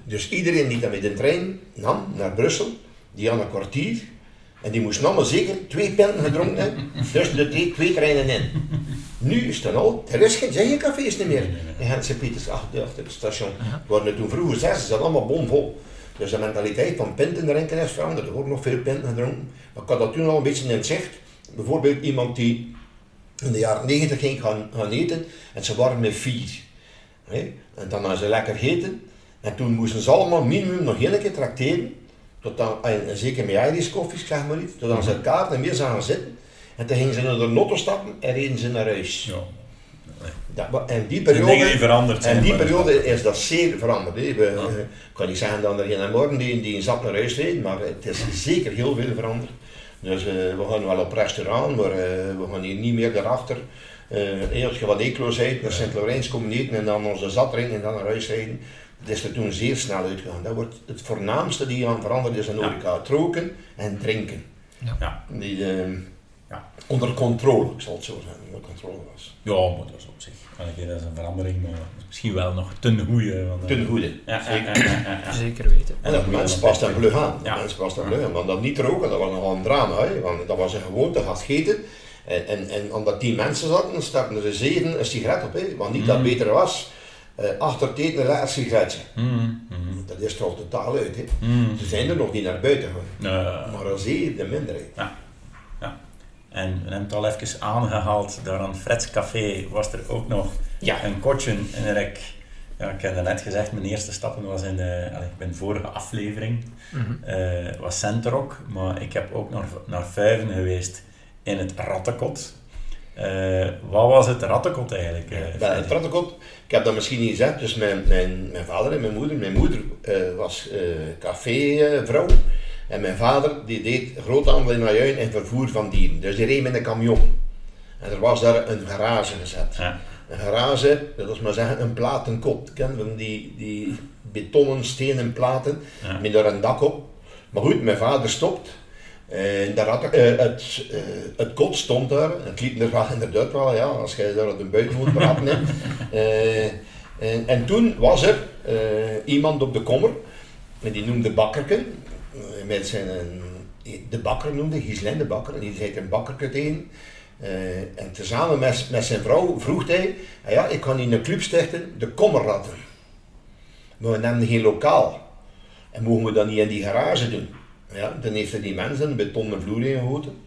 D: Dus iedereen die dan met de trein nam naar Brussel, die had een kwartier. En die moest allemaal zeker twee pinten gedronken hebben, dus de twee, twee treinen in. Nu is het al, er is geen, zijn geen cafés niet meer in Hens en Pieters achter, achter het station. Het waren toen vroeger zes, ze zaten allemaal bomvol. Dus de mentaliteit van pinten drinken is veranderd. Er worden nog veel pinten gedronken. Maar ik had dat toen al een beetje in het zicht. Bijvoorbeeld iemand die in de jaren 90 ging gaan, gaan eten en ze waren met vier. En dan hadden ze lekker gegeten en toen moesten ze allemaal minimum nog één keer trakteren. Tot dan, en, en zeker met Irish koffies, zeg maar niet. Tot dan ze elkaar en weer zagen zitten. En toen gingen ze naar de lotto stappen en reden ze naar huis.
C: Ja.
D: Dat, en die
C: De dingen die
D: periode,
C: veranderd zijn.
D: en die periode is dat zeer veranderd. hè. We,
C: Ja.
D: ik kan niet zeggen dat er geen morgen die, die een zak naar huis rijden, maar het is zeker heel veel veranderd. Dus eh, we gaan wel op restaurant, maar eh, we gaan hier niet meer daarachter. Eh, als je wat Eeklo zei, naar Sint-Laurens komen eten en dan onze zat drinken en dan naar huis rijden. Dat is er toen zeer snel uitgegaan. Dat wordt het voornaamste die aan veranderd is in horeca. Het roken en drinken.
C: Ja.
D: Die, eh,
C: Ja.
D: Onder controle, ik zal het zo zeggen, onder controle was.
C: Ja, maar dat is op zich. Dat is een verandering, maar misschien wel nog ten goede. want, eh,
D: Ten goede.
C: Ja,
D: Zeker.
C: ja, ja, ja, ja.
B: Zeker weten.
D: En dat mensen
C: dan
D: past en vlug aan.
C: Ja.
D: Mensen past vlug aan. Want dat niet roken, dat was nogal een drama. Hè? Want dat was een gewoonte, gaat scheten. En, en, en omdat tien mensen zaten, stappen er zeven een sigaret op. Hè? Want niet dat het
C: Mm.
D: beter was. eh, achter het eten een sigaretje.
C: Mm, mm,
D: Dat is al totaal uit. Hè?
C: mm.
D: Ze zijn er nog niet naar buiten gegaan. Maar als zeer de minderheid.
C: En we hebben het al even aangehaald, daar aan Freds Café was er ook nog
D: Ja.
C: een kotje in een rek. Ja, ik heb net gezegd, mijn eerste stappen was in de, bij de vorige aflevering,
B: Mhm.
C: eh, was Centerok, maar ik heb ook naar, naar Vuiven geweest in het Rattenkot. Eh, wat was het Rattenkot eigenlijk? eh,
D: het Rattenkot, ik heb dat misschien niet gezegd, dus mijn, mijn, mijn vader en mijn moeder. Mijn moeder was cafévrouw en mijn vader die deed groothandel in ajuin en vervoer van dieren. Dus die reed met een camion. En er was daar een garage gezet.
C: Ja.
D: Een garage, dat is maar zeggen een platenkot. Ken je die, die betonnen, stenen platen
C: Ja.
D: met daar een dak op. Maar goed, mijn vader stopt. En daar had, eh, het, eh, het kot stond daar. Het liep er wel inderdaad wel, ja, als jij daar de buiten moet praten. [laughs] Eh, en, en toen was er iemand op de kommer, en die noemde Bakkerken. Met zijn, eh, de bakker noemde, Gislijn de bakker, en die zei een bakkerke tegen. Eh, en tezamen met, met zijn vrouw vroeg hij, "Ah ja, ik kan hier een club stichten, de Kommerratten. Maar we nemen geen lokaal. En mogen we dat niet in die garage doen? Ja, dan heeft hij die mensen een betonnen vloer ingegoten.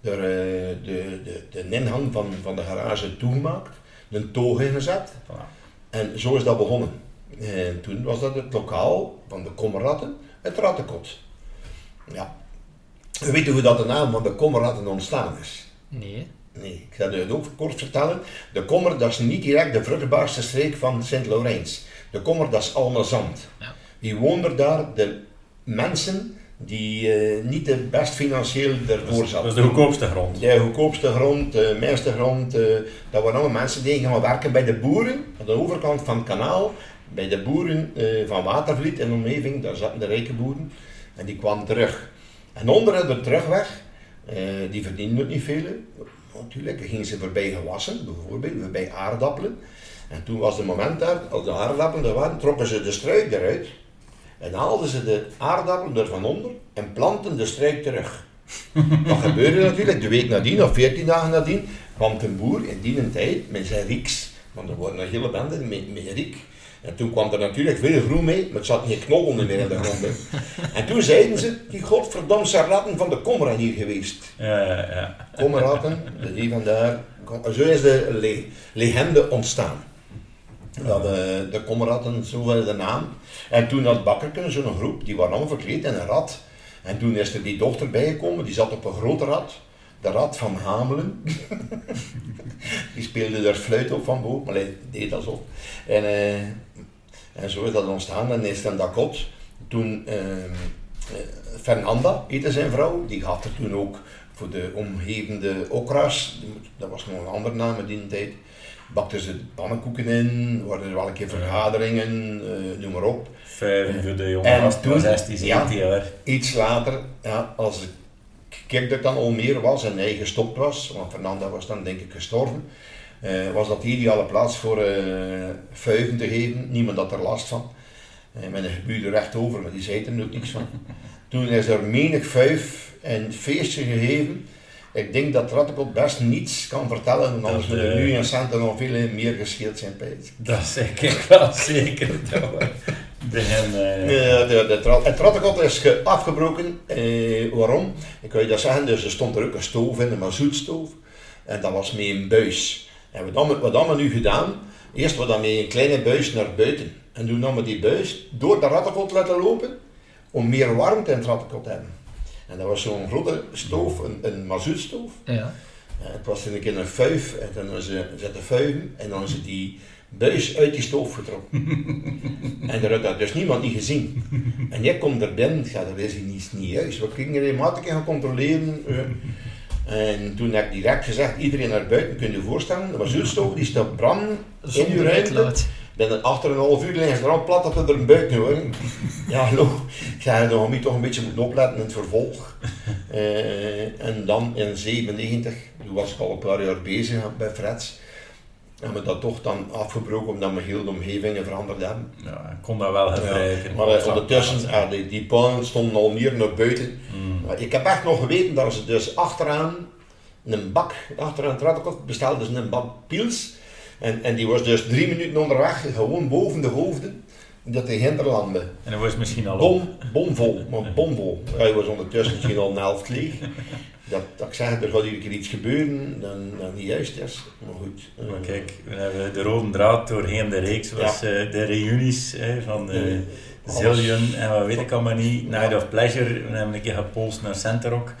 D: Er eh, de, de, de ingang van, van de garage toegemaakt. Een toog ingezet.
C: Voilà.
D: En zo is dat begonnen. En toen was dat het lokaal van de Kommerratten, het Rattenkot. Ja. We weten hoe dat de naam van de Kommerratten ontstaan is.
B: Nee.
D: Nee, ik ga het ook kort vertellen. De Kommer, dat is niet direct de vruchtbaarste streek van Sint-Laurens. De Kommer, dat is allemaal zand.
B: Ja.
D: Wie woont er daar? De mensen die eh, niet de best financieel ervoor
C: Dat
D: zaten.
C: is de goedkoopste grond.
D: De goedkoopste grond, de meeste grond, eh, dat waren allemaal mensen die gaan werken bij de boeren, aan de overkant van het kanaal, bij de boeren eh, van Watervliet en omgeving, daar zaten de rijke boeren, en die kwamen terug. En onder de terugweg, eh, die verdienden ook niet veel, natuurlijk, gingen ze voorbij gewassen, bijvoorbeeld, voorbij aardappelen. En toen was het moment daar, als de aardappelen er waren, trokken ze de struik eruit, en haalden ze de aardappelen er van onder en planten de struik terug. [laughs] Wat gebeurde natuurlijk? De week nadien, of veertien dagen nadien, kwam een boer in die tijd met zijn rieks. Want er waren een hele bende met, met riek. En toen kwam er natuurlijk veel groen mee, maar het zat geen knollen meer in de grond. En toen zeiden ze, die godverdomse ratten van de zijn hier geweest.
C: Ja, ja, ja.
D: De die vandaar. Zo is de le- legende ontstaan. Dat de, de kommerratten, zo was de naam. En toen had Bakkerken zo'n groep, die waren allemaal verkleed in een rat. En toen is er die dochter bijgekomen, die zat op een grote rat. De rat van Hamelen. die speelde daar fluit op van boven, maar hij deed dat zo. En, eh, en zo is dat ontstaan. En is dan Dakot. Toen ehm, eh, Fernanda, heette zijn vrouw, die had er toen ook voor de omgevende okra's, dat was nog een andere naam in die tijd, bakten ze pannenkoeken in, waren er wel een keer vergaderingen, eh, noem maar op.
C: Vijf voor de jonge
D: En toen-
C: 16,
D: ja.
C: 17 jaar.
D: Iets later, ja, als ik kijk dat dan al meer was en hij gestopt was, want Fernanda was dan denk ik gestorven, eh, was dat de ideale plaats voor eh vuiven te geven. Niemand had er last van. Eh, met een gebuurde recht over, maar die zei er ook niks van. [laughs] Toen is er menig vuif en feestje gegeven. Ik denk dat Rattekot best niets kan vertellen, want anders
C: Dat,
D: zullen
C: eh,
D: nu in centen nog veel meer gescheeld zijn.
C: Dat is zeker wel zeker. De eh,
D: Ja, de, de, tra- het rattenkot is ge- afgebroken. Eh, waarom? Ik kan je dat zeggen, dus er stond er ook een stoof in, een mazoetstoof. En dat was met een buis. En wat hebben we, wat hebben we nu gedaan? Eerst we dan met een kleine buis naar buiten. En toen hebben we die buis door de rattenkot laten lopen, om meer warmte in het rattenkot te hebben. En dat was zo'n grote stoof, een, een mazoetstoof.
B: Ja.
D: Eh, Het was een keer een fuif, en dan ze zetten fuiven, en dan ze die buis uit die stoof getrokken. [laughs] en daar had dat dus niemand niet gezien. En jij komt er binnen, ja, dat is niet, niet juist. We gingen regelmatig gaan controleren. eh. en toen heb ik direct gezegd, iedereen naar buiten, kun je je voorstellen, de mazoetstoof die staat branden in uw ruimte. binnen achter een half uur liggen ze er al plat op er een buiten hoor. ja, hallo. Ik zei, dan moet toch een beetje moeten opletten in het vervolg. Eh, en dan in 97, toen was ik al een paar jaar bezig bij Freds. Hebben we dat toch dan afgebroken omdat we heel de omgevingen veranderd hebben.
C: Ja, ik kon dat wel gebruiken.
D: Ja, maar uh, ondertussen, ja, die, die pannen stonden al meer naar buiten. Mm. Ik heb echt nog geweten dat ze dus achteraan een bak, achteraan het bestelden ze een bak pils. En, en die was dus drie minuten onderweg, gewoon boven de hoofden, dat de hinterlanden.
C: En dat was misschien al
D: Bom, bomvol, maar bomvol. Hij was ondertussen misschien al een helft leeg. Dat, dat ik zeg, er gaat hier iets gebeuren dan, dan niet juist is. Maar goed.
C: Maar kijk, we hebben de rode draad doorheen de reeks, was ja. uh, de reunies hè, van uh, Zillion en wat weet ik allemaal niet, Night of Pleasure. We hebben een keer gepolst naar Centerrock.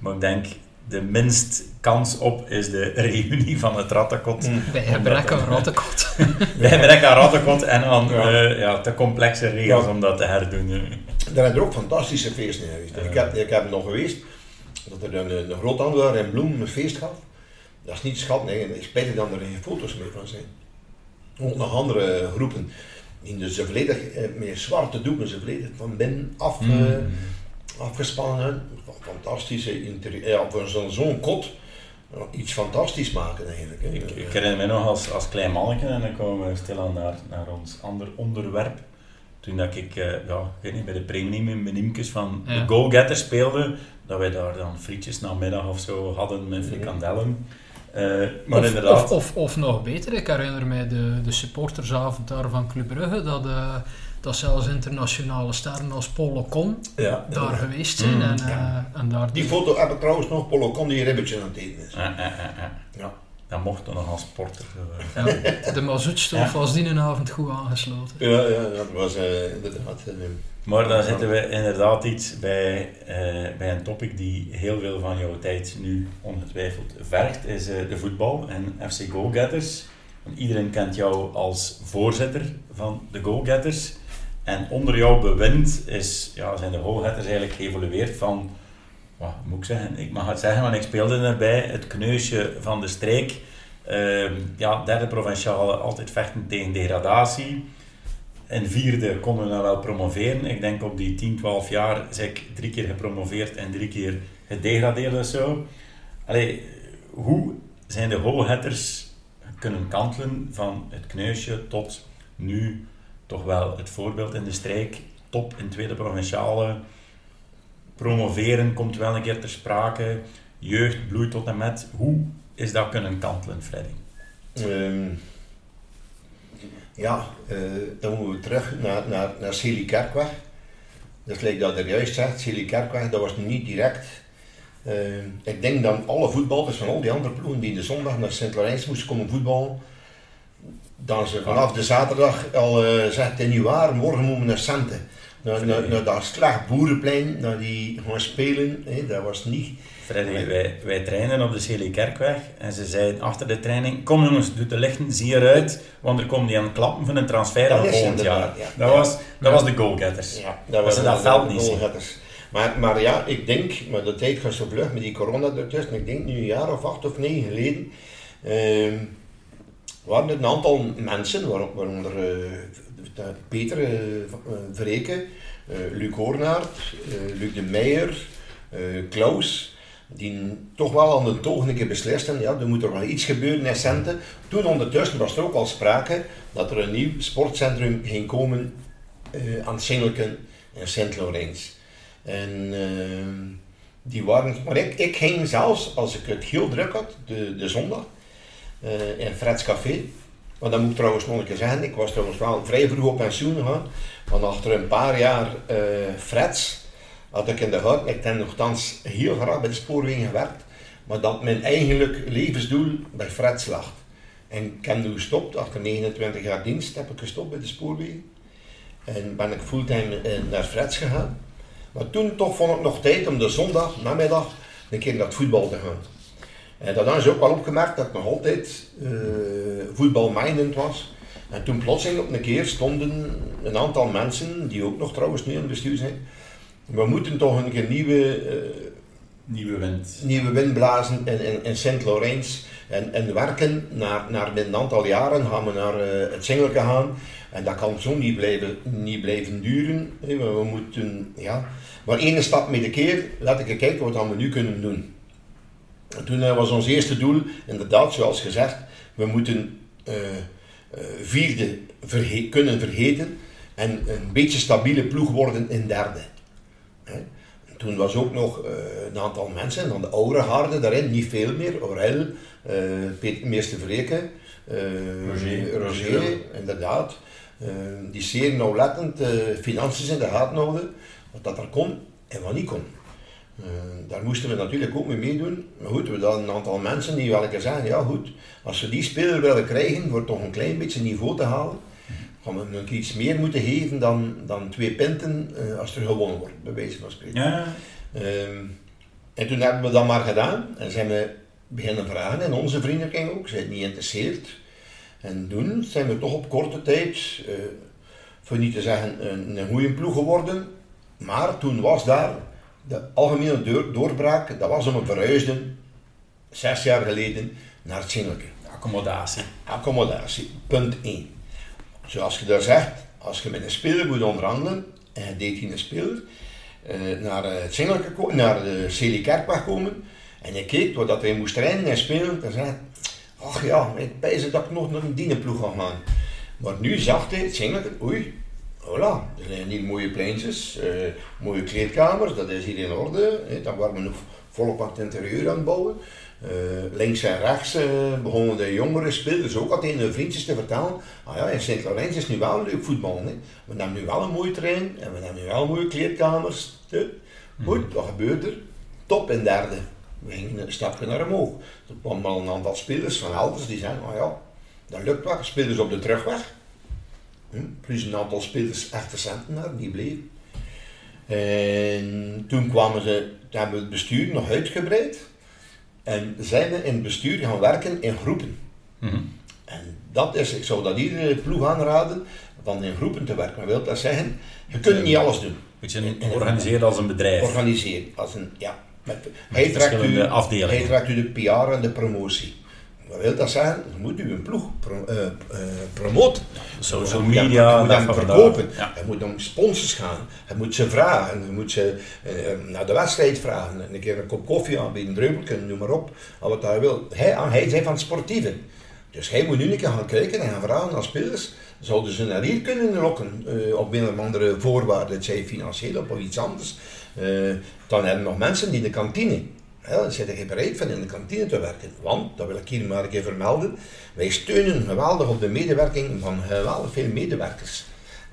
C: Maar ik denk, de minst kans op is de [laughs] reunie van het Rattenkot.
B: Mm. Bij gebrek aan Rattenkot.
C: Bij gebrek aan Rattenkot en aan ja. Uh, ja, te complexe regels ja. om dat te herdoen.
D: Daar zijn er ook fantastische feesten geweest. Uh. Ik, heb, ik heb nog geweest dat er een, een groothandelaar in Bloem een feest gaf. Dat is niet schat, nee. Ik spijt dat er geen foto's meer van zijn. Ook nog andere groepen. Die dus volledig met zwarte doeken, ze volledig van binnen af... Mm. Uh, afgespannen. Fantastische interieur. Ja, voor zo'n zo'n kot iets fantastisch maken eigenlijk. Hè.
C: Ik, ik, herinner me nog als, als klein manneke en dan komen we stilaan naar, naar ons ander onderwerp. Toen dat ik, uh, ja, ik weet niet, bij de premium beniemkes van ja. de Go-Getters speelde, dat wij daar dan frietjes namiddag of zo hadden met frikandellen. Uh, maar
B: of,
C: inderdaad...
B: Of, of, of, nog beter, ik herinner mij de, de supportersavond daar van Club Brugge, dat... Uh, dat zelfs internationale sterren als Polo Con
D: ja,
B: daar geweest zijn. Mm, en,
D: ja.
B: uh, en daar
D: die foto heb ik trouwens nog, Polo Con die ribbetje aan het eten is.
C: Ja, ja. Dat mocht dan nog als sporter.
B: Ja, de mazoetstoof was die avond goed aangesloten.
D: Ja, ja dat was uh, inderdaad. Uh,
C: maar dan zitten we inderdaad iets bij, bij een topic die heel veel van jouw tijd nu ongetwijfeld vergt, is de voetbal en FC Go-Getters. Iedereen kent jou als voorzitter van de Go-Getters. En onder jouw bewind is, ja, zijn de Go-Getters eigenlijk geëvolueerd van, wat moet ik zeggen, ik mag het zeggen, want ik speelde erbij, het kneusje van de streek. Uh, ja, derde provinciale, altijd vechten tegen degradatie. In vierde konden we dan wel promoveren. Ik denk op die 10, 12 jaar zeg ik drie keer gepromoveerd en drie keer gedegradeerd of zo. Allee, hoe zijn de Go-Getters kunnen kantelen van het kneusje tot nu toch wel het voorbeeld in de strijk. Top in tweede provinciale. Promoveren komt wel een keer ter sprake. Jeugd bloeit tot en met. Hoe is dat kunnen kantelen, Freddy?
D: Um, ja, uh, dan moeten we terug naar, naar, naar. Dat lijkt dat er juist zegt, Celie dat was niet direct. Uh, ik denk dat alle voetballers van al die andere ploegen die de zondag naar Sint-Laurens moesten komen voetballen, dan ze vanaf de zaterdag al uh, zegt in waar, morgen moeten we naar Sante. Naar, naar, naar dat slecht boerenplein, naar die gaan spelen, hè, dat was niet.
C: Freddy, wij, wij trainen op de Celie Kerkweg en ze zeiden achter de training, kom jongens, doe de lichten, zie eruit, want er komen die aan het klappen van een transfer aan volgend jaar. Ja. Dat, was, dat was de goalgetters.
D: Ja, dat was
C: dat, dat veld niet
D: maar, maar ja, ik denk, maar de tijd gaat zo vlug met die corona ertussen, ik denk nu een jaar of acht of negen geleden, uh, waren er een aantal mensen, waaronder uh, Peter uh, Vreken, uh, Luc Hoornaert, Luc de Meijer, Klaus, die toch wel aan de toog een keer beslisten, ja, er moet er wel iets gebeuren in Centen. Toen ondertussen was er ook al sprake dat er een nieuw sportcentrum ging komen aan Singelken en Sint-Laurens. En die waren, maar ik, ging zelfs, als ik het heel druk had, de, zondag, in Freds Café. Want dat moet ik trouwens nog een keer zeggen, ik was trouwens wel vrij vroeg op pensioen gegaan. Want achter een paar jaar uh, Freds had ik in de hout, ik heb nogthans heel graag bij de spoorwegen gewerkt. Maar dat mijn eigenlijk levensdoel bij Freds lag. En ik heb nu gestopt, achter 29 jaar dienst heb ik gestopt bij de spoorwegen. En ben ik fulltime naar Freds gegaan. Maar toen toch vond ik nog tijd om de zondag, namiddag, een keer naar het voetbal te gaan. En dat is ook wel opgemerkt dat ik nog altijd uh, voetbalmindend was. En toen plotseling op een keer stonden een aantal mensen, die ook nog trouwens nu in het bestuur zijn, we moeten toch een nieuwe, uh,
C: nieuwe, wind.
D: nieuwe wind blazen in, in, in Sint-Laurens. En, en werken, naar, naar een aantal jaren gaan we naar uh, het Singelke gaan. En dat kan zo niet blijven, niet blijven duren. We, we moeten, ja. Maar één stap met de keer, laat ik kijken wat we nu kunnen doen. En toen uh, was ons eerste doel, inderdaad, zoals gezegd, we moeten uh, vierde verge kunnen vergeten en een beetje stabiele ploeg worden in derde. Hè. Toen was ook nog uh, een aantal mensen, dan de oude harden daarin, niet veel meer. Aurel, uh, Peter Meester Vreken,
C: Roger.
D: Roger, inderdaad. die zeer nauwlettend financiën in de gaten houden, wat dat er kon en wat niet kon. Daar moesten we natuurlijk ook mee meedoen. Maar goed, we hadden een aantal mensen die wel eens zeggen, ja goed, als we die speler willen krijgen, voor toch een klein beetje niveau te halen, gaan we nog iets meer moeten geven dan, dan twee pinten uh, als er gewonnen wordt, bij wijze van spreken.
C: Ja.
D: Um, en toen hebben we dat maar gedaan en zijn we beginnen vragen en onze vrienden gingen ook, zijn niet geïnteresseerd. En toen zijn we toch op korte tijd, uh, voor niet te zeggen een, een goede ploeg geworden, maar toen was daar de algemene door, doorbraak, dat was om een verhuisden, zes jaar geleden, naar het Zinnelijke.
C: Accommodatie.
D: Accommodatie, punt 1 zoals je daar zegt, als je met een speler moet onderhandelen, en je deed geen speler, uh, naar het Singelke, naar de Celie Kerkweg komen, en je keek wat dat hij moest trainen en spelen, dan zei hij, ach ja, ik pijs dat ik nog naar een dienenploeg ga gaan. Maar nu zag hij het oei, voilà, er zijn hier mooie pleintjes, uh, mooie kleedkamers, dat is hier in orde, hè, dan waren we nog volop aan het interieur aan het bouwen. Uh, links en rechts uh, begonnen de jongere spelers ook altijd hun vriendjes te vertellen. Ah ja, in Sint-Laurens is nu wel leuk voetbal. We hebben nu wel een mooi trein en we hebben nu wel mooie kleedkamers. Hè. Goed, wat gebeurt er? Top in derde. We gingen een stapje naar omhoog. Er kwamen al een aantal spelers van elders die zeiden, ah ja, dat lukt wel. Spelers op de terugweg. Plus een aantal spelers echte centenaar, die bleven. En toen kwamen ze, toen hebben we het bestuur nog uitgebreid. En zijn we in het bestuur gaan werken in groepen.
C: Mhm.
D: En dat is, ik zou dat iedere ploeg aanraden, van in groepen te werken. Maar wil dat zeggen, je kunt niet alles doen.
C: Beetje organiseren als een bedrijf.
D: Organiseren, als een, ja. Met,
C: Met
D: hij, trekt u,
C: afdelingen.
D: hij trekt u de PR en de promotie. Wat wil dat zeggen? Dan moet u een ploeg pro, eh, eh, promoten.
C: Social media,
D: je moet hem verkopen.
C: Ja.
D: Je moet om sponsors gaan. Je moet ze vragen. Je moet ze eh, naar de wedstrijd vragen. Een keer een kop koffie aanbieden, druppelken, noem maar op. Al wat hij wil. Hij, ah, hij is van het sportieve. Dus hij moet nu een keer gaan kijken en gaan vragen aan spelers. Zouden ze naar hier kunnen lokken op een of andere voorwaarden, het zij financieel of iets anders. Dan hebben we nog mensen die in de kantine. Ja, dan zijn er bereid van in de kantine te werken. Want, dat wil ik hier maar een keer vermelden, wij steunen geweldig op de medewerking van geweldig veel medewerkers.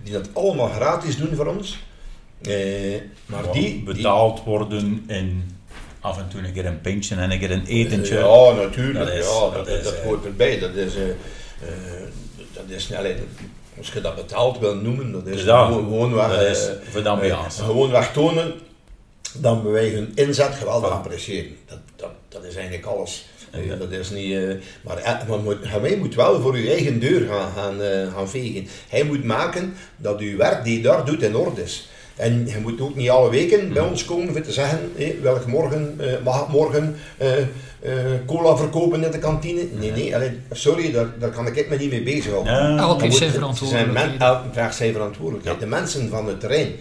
D: Die dat allemaal gratis doen voor ons. Eh, maar die... die-
C: betaald worden en af en toe een keer een pintje en een keer een etentje.
D: Ja, natuurlijk.
C: Dat is-
D: ja,
C: dat
D: dat,
C: is,
D: dat,
C: eh,
D: hoort erbij. Dat is, eh, eh, dat is alleen, als je dat betaald wil noemen, dat is gewoon, gewoon weg,
C: dat is voor de ambiance.
D: gewoon weg tonen dat wij hun inzet geweldig appreciëren. Dat, dat, dat is eigenlijk alles. Eh,
C: dat-
D: is niet, eh, maar eh, maar moet, hij moet wel voor uw eigen deur gaan, gaan, eh, gaan vegen. Hij moet maken dat uw werk die je daar doet in orde is. En je moet ook niet alle weken bij ons komen voor te zeggen, hé, welk morgen, eh, mag ik morgen eh, eh, cola verkopen in de kantine? Nee, nee, allee, sorry, daar, daar kan ik me niet mee bezighouden.
C: Ja,
B: Elk
D: Dan
B: heeft zijn
D: men, elk draagt zijn verantwoordelijkheid. De mensen van het terrein,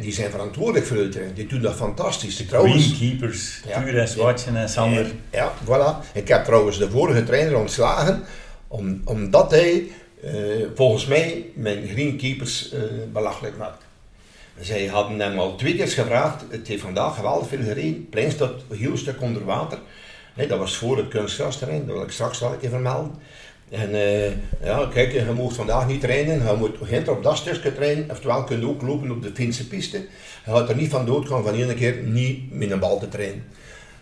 D: die zijn verantwoordelijk voor het terrein. Die doen dat fantastisch. Trouwens,
C: Greenkeepers,
D: Ja.
C: Tuur en Swatchen en Sander.
D: ja, voilà. Ik heb trouwens de vorige trainer ontslagen, om, omdat hij eh, volgens mij mijn greenkeepers eh belachelijk maakt. Zij hadden hem al twee keer gevraagd, het heeft vandaag geweldig veel gereden, plein staat een heel stuk onder water. Nee, dat was voor het kunstgrasterrein, dat wil ik straks wel even vermelden. En eh, ja, kijk, je mag vandaag niet trainen, je moet hinter op dat stukje trainen, oftewel kun je ook lopen op de Finse piste. Je gaat er niet van doodgaan van één keer niet met een bal te trainen.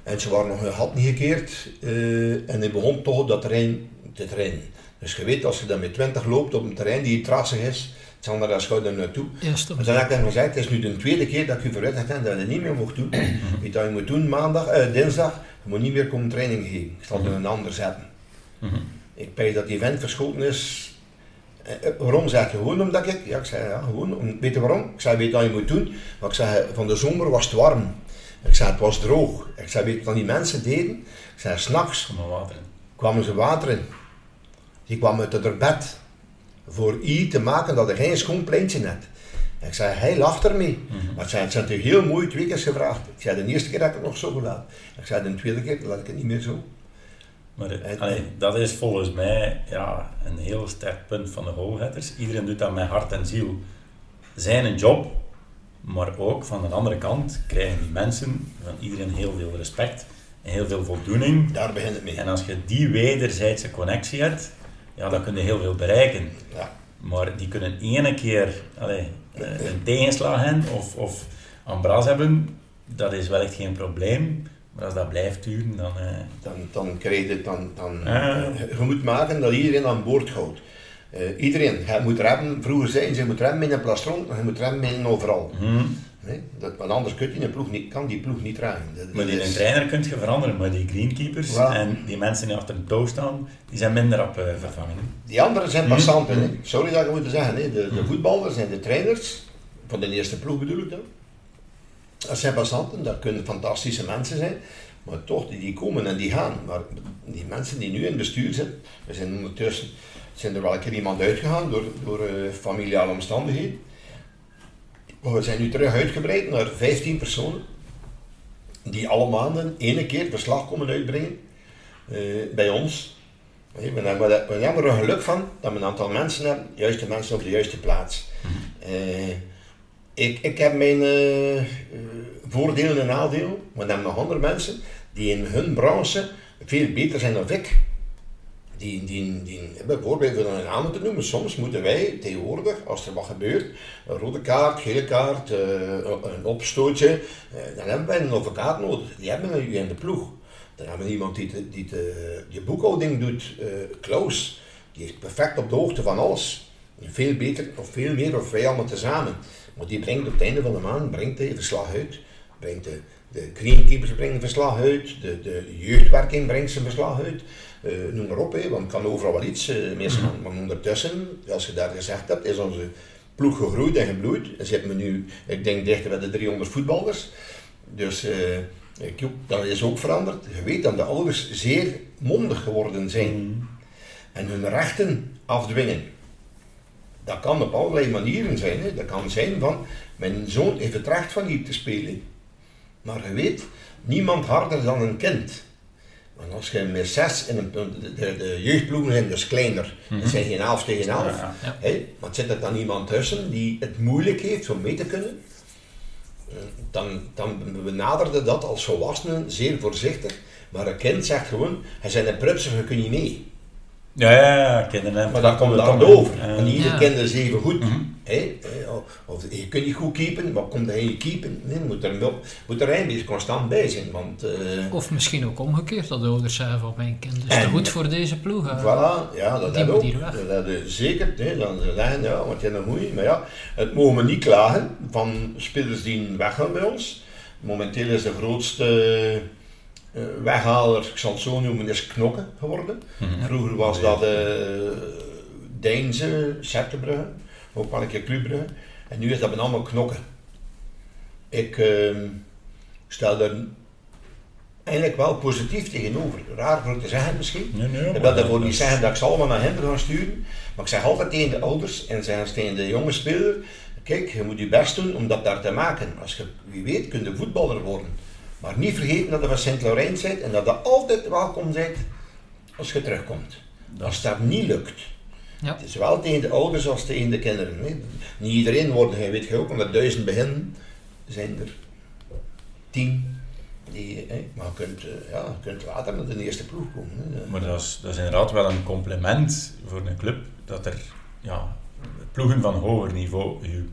D: En ze waren nog hun had niet gekeerd eh, en hij begon toch op dat terrein te trainen. Dus je weet, als je dan met 20 loopt op een terrein die trassig is, zal naar dat schouder naartoe.
B: Ja, stop.
D: Maar dan heb ik hem gezegd, het is nu de tweede keer dat ik u vooruit heb dat je niet meer mocht doen. [clears throat] Weet dat je moet doen maandag, eh, dinsdag, je moet niet meer komen training geven. Ik zal er een ander zetten.
C: Mhm.
D: Ik weet dat die event verschoten is. Eh, eh, waarom zeg je gewoon omdat ik? Ja, ik zei ja, gewoon. Om, weet je waarom? Ik zei, weet je wat je moet doen? Maar ik zei, van de zomer was het warm. Ik zei, het was droog. Ik zei, weet je wat die mensen deden? Ik zei, s'nachts
C: maar
D: kwamen ze water in. Die kwamen uit het bed. Voor I te maken dat er geen schoon pleintje net. Ik zei, hij lacht ermee. Maar ik zei, het zijn natuurlijk heel mooi twee keer gevraagd. Ik zei, de eerste keer heb ik het nog zo gedaan. Ik zei, de tweede keer laat ik het niet meer zo.
C: Maar allee, dat is volgens mij ja, een heel sterk punt van de goalgetters. Iedereen doet dat met hart en ziel. Zijn job, maar ook van de andere kant krijgen die mensen van iedereen heel veel respect en heel veel voldoening.
D: Daar begint het mee.
C: En als je die wederzijdse connectie hebt, ja, dan kun je heel veel bereiken.
D: Ja.
C: Maar die kunnen ene keer allee, eh, een tegenslag hebben of, of een bras hebben, dat is wellicht geen probleem. Maar als dat blijft duren, dan... eh,
D: Dan, dan krijg je dan, dan eh, je moet maken dat iedereen aan boord houdt. Eh, iedereen, moet remmen, vroeger zeiden ze, je moet remmen in een plastron, je moet remmen in overal.
C: hm.
D: Nee, dat, want anders kun je een ploeg niet, kan die ploeg niet dragen. Dat-
C: Maar die
D: is-
C: trainer kun je veranderen, maar die greenkeepers en die mensen die achter de touw staan, die zijn minder op vervangen.
D: Die anderen zijn
C: Mhm.
D: passanten. hè. Sorry dat ik moet zeggen. hè. De, de
C: Mhm.
D: voetballers en de trainers, van de eerste ploeg bedoel ik dan. Dat zijn passanten, dat kunnen fantastische mensen zijn. Maar toch, die, komen en die gaan. Maar die mensen die nu in het bestuur zitten, we zijn ondertussen zijn er wel een keer iemand uitgegaan door, door eh, familiale omstandigheden. Maar we zijn nu terug uitgebreid naar 15 personen. Die alle maanden ene keer verslag komen uitbrengen eh, bij ons. We hebben, we hebben er geluk van dat we een aantal mensen hebben, juiste mensen op de juiste plaats. Eh, ik, ik heb mijn eh, eh, voordelen en maar we hebben nog andere mensen die in hun branche veel beter zijn dan ik. Die, die, die, bijvoorbeeld, voor een naam te noemen, soms moeten wij tegenwoordig, als er wat gebeurt, een rode kaart, gele kaart, eh, een opstootje, dan hebben wij een advocaat nodig. Die hebben we nu in de ploeg. Dan hebben we iemand die, de- die de, boekhouding doet, eh Klaus. Die is perfect op de hoogte van alles. Veel beter, of veel meer, of wij allemaal tezamen. Maar die brengt op het einde van de maand brengt hij verslag uit. Brengt de, de greenkeepers brengen verslag uit. De, de jeugdwerking brengt zijn verslag uit. Eh, noem maar op, hè, want het kan overal wel iets eh misgaan. Maar ondertussen, als je daar gezegd hebt, is onze ploeg gegroeid en gebloeid. En zitten we nu, ik denk, dichter bij de 300 voetballers. Dus eh, ik, dat is ook veranderd. Je weet dat de ouders zeer mondig geworden zijn en hun rechten afdwingen. Dat kan op allerlei manieren zijn. Hè. Dat kan zijn van, mijn zoon heeft het recht van hier te spelen. Maar je weet, niemand harder dan een kind. Want als je met zes in een, de, de, de jeugdploegen zijn dus kleiner. Het zijn geen elf tegen elf.
C: Ja,
D: maar zit er dan iemand tussen die het moeilijk heeft om mee te kunnen? Eh, Dan, dan benaderde dat als volwassenen zeer voorzichtig. Maar een kind zegt gewoon, hij zijn een prutser, je kunt niet mee.
C: Ja, ja, ja, kinderen hebben
D: Maar dat komt
C: toch
D: over.
C: Ja.
D: Want ieder
B: Ja.
D: kind is even goed. Hè. Eh, Of je kunt niet goed keepen, wat komt hij in je keepen? Nee, moet er, wel- moet er eigenlijk constant bij zijn. Want eh,
B: Of misschien ook omgekeerd, dat de ouders zeggen van mijn kind is te
D: En-
B: goed voor deze ploeg. hè.
D: Voilà, ja, dat
B: Die
D: hebben we
B: hier weg.
D: ook. Dat zeker. Hè, dan ze zeggen, ja, want je hebt een goeie. Maar ja, het mogen we niet klagen van spelers die weggaan bij ons. Momenteel is de grootste eh, weghaler, ik zal het zo noemen, is Knokken geworden.
C: Mhm.
D: Vroeger was dat eh Deinze, ook wel een keer Club Brugge. En nu is dat met allemaal Knokken. Ik ehm, stel er eigenlijk wel positief tegenover. Raar voor te zeggen misschien.
C: Nee, nee,
D: Ik wil daarvoor niet zeggen dat ik ze allemaal naar hen ga sturen, maar ik zeg altijd tegen de ouders en zeg tegen de jonge speler, kijk, je moet je best doen om dat daar te maken. Als je, wie weet, kun je voetballer worden. Maar niet vergeten dat je van Sint-Laurent bent en dat je altijd welkom bent als je terugkomt.
C: Dat
D: Als dat niet lukt.
B: Ja.
D: Het is wel tegen de ouders als tegen de kinderen. hè. Niet iedereen wordt, je weet je ook, omdat duizend beginnen, zijn er tien. Die, hè, maar je kunt, eh, ja, je kunt later naar de eerste ploeg komen. hè.
C: Maar dat is, dat is inderdaad wel een compliment voor een club dat er ja, ploegen van hoger niveau je,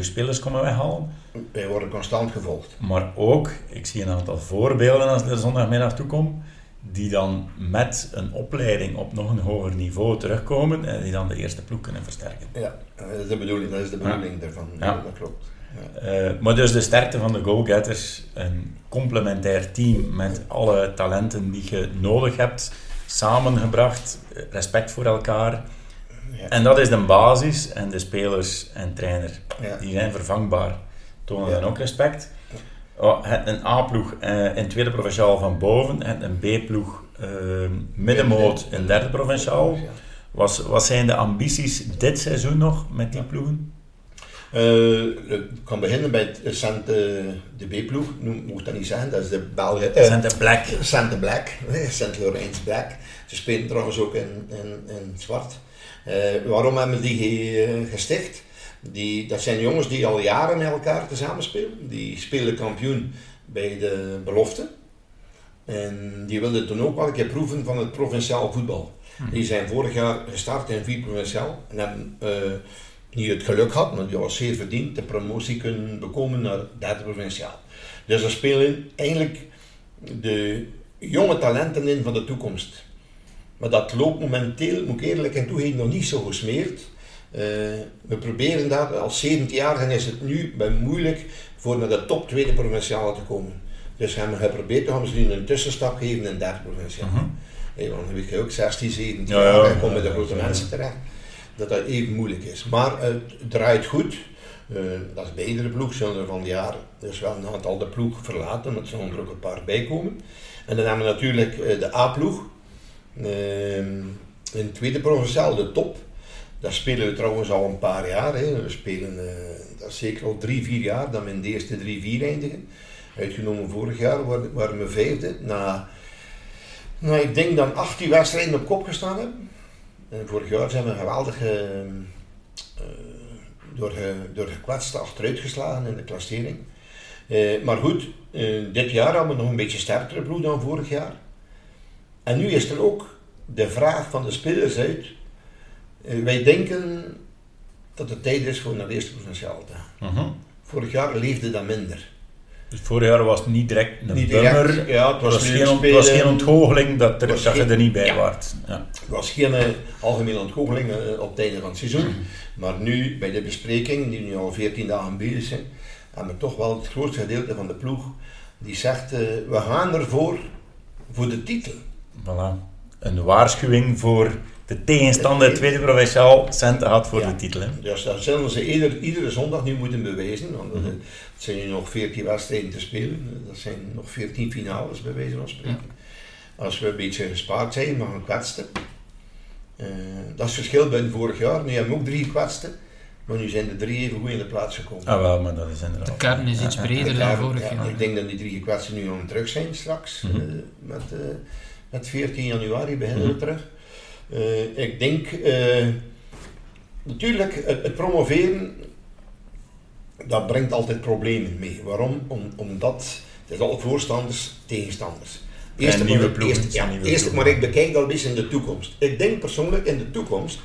C: spelers komen weghalen.
D: Wij worden constant gevolgd.
C: Maar ook, ik zie een aantal voorbeelden als ik er zondagmiddag toe kom, die dan met een opleiding op nog een hoger niveau terugkomen en die dan de eerste ploeg kunnen versterken.
D: Ja, dat is de bedoeling, dat is de bedoeling daarvan.
C: Ja.
D: Ja. Dat klopt. Ja.
C: Eh, maar dus de sterkte van de goalgetters, een complementair team met alle talenten die je nodig hebt, samengebracht, respect voor elkaar.
D: Ja.
C: En dat is de basis en de spelers en trainer,
D: Ja.
C: die zijn vervangbaar, tonen
D: Ja.
C: dan ook respect. Oh, het een A-ploeg uh, in tweede provinciaal van boven en een B-ploeg uh, middenmoot in derde provinciaal. Was, wat zijn de ambities dit seizoen nog met die ploegen?
D: Uh, ik kan beginnen bij Saint, de B-ploeg, moet dat niet zeggen, dat is de België.
C: Uh, Saint Black.
D: Saint Black, Saint Laurens Black. Ze spelen trouwens ook in, in, in zwart. Uh, waarom hebben we die gesticht? Die, dat zijn jongens die al jaren met elkaar tezamen spelen. Die spelen kampioen bij de belofte. En die wilden toen ook wel een keer proeven van het provinciaal voetbal. Hm. Die zijn vorig jaar gestart in vier provinciaal en hebben uh, niet het geluk gehad, maar die was zeer verdiend de promotie kunnen bekomen naar derde provinciaal. Dus daar spelen eigenlijk de jonge talenten in van de toekomst. Maar dat loopt momenteel, moet ik eerlijk en toegeven, nog niet zo gesmeerd. Uh, we proberen dat, als 17 jaar is het nu bij moeilijk voor naar de top tweede provinciale te komen. Dus hebben we geprobeerd, we gaan ze nu een tussenstap geven in derde provinciale. Uh -huh. hey, want dan heb je ook 16, 17 ja, jaar en kom met de grote mensen terecht. Dat dat even moeilijk is. Maar het draait goed. Uh, dat is bij iedere ploeg, zullen er van het jaar dus wel een aantal de ploeg verlaten, maar er zullen er ook een paar bij komen. En dan hebben we natuurlijk de A-ploeg. In de tweede provinciaal, de top. Daar spelen we trouwens al een paar jaar. Hè. We spelen uh, dat zeker al drie, vier jaar dat we in de eerste drie, vier eindigen. Uitgenomen vorig jaar waren we vijfde. Na, nou, ik denk dan 18 wedstrijden op kop gestaan hebben. En vorig jaar zijn we geweldig uh, door, door achteruit geslagen in de klassering. Uh, maar goed, dit jaar hebben we nog een beetje sterkere ploeg dan vorig jaar. En nu is er ook de vraag van de spelers uit eh, wij denken dat het tijd is voor naar de eerste provinciaal te gaan. Uh-huh. Vorig jaar leefde dat minder.
C: Dus vorig jaar was het niet direct een niet direct,
D: ja, het was,
C: was, geen, het was geen ontgoocheling dat, er, dat geen, je er niet bij ja, waart.
D: Ja. Het was geen uh, algemene ontgoocheling uh, op het einde van het seizoen. Mhm. Maar nu, bij de bespreking, die nu al 14 dagen bezig zijn, hebben we toch wel het grootste gedeelte van de ploeg die zegt, we gaan ervoor voor de titel.
C: Voilà. Een waarschuwing voor de tegenstander tweede provinciaal centen had voor de titel. Hè?
D: Dus dat zullen ze ieder, iedere zondag nu moeten bewijzen. Want mm -hmm. het zijn nu nog 14 wedstrijden te spelen. Dat zijn nog 14 finales bij wijze van spreken. Als we een beetje gespaard zijn, maar een kwetste. Uh, dat is het verschil bij vorig jaar. Nu hebben we ook drie kwetsten. Maar nu zijn de drie even goed in de plaats gekomen.
C: Ah wel, maar dat is inderdaad...
B: De kern is iets breder dan vorig jaar.
D: Ik denk dat die drie gekwetsten nu al terug zijn straks. Mm -hmm. uh, met, uh, met 14 januari beginnen we mhm. terug. Uh, ik denk, uh, natuurlijk, het, het, promoveren, dat brengt altijd problemen mee. Waarom? Om, omdat het is altijd voorstanders, tegenstanders.
C: Eerst, nieuwe maar,
D: eerst, ja,
C: nieuwe
D: eerst, maar ik bekijk dat eens in de toekomst. Ik denk persoonlijk in de toekomst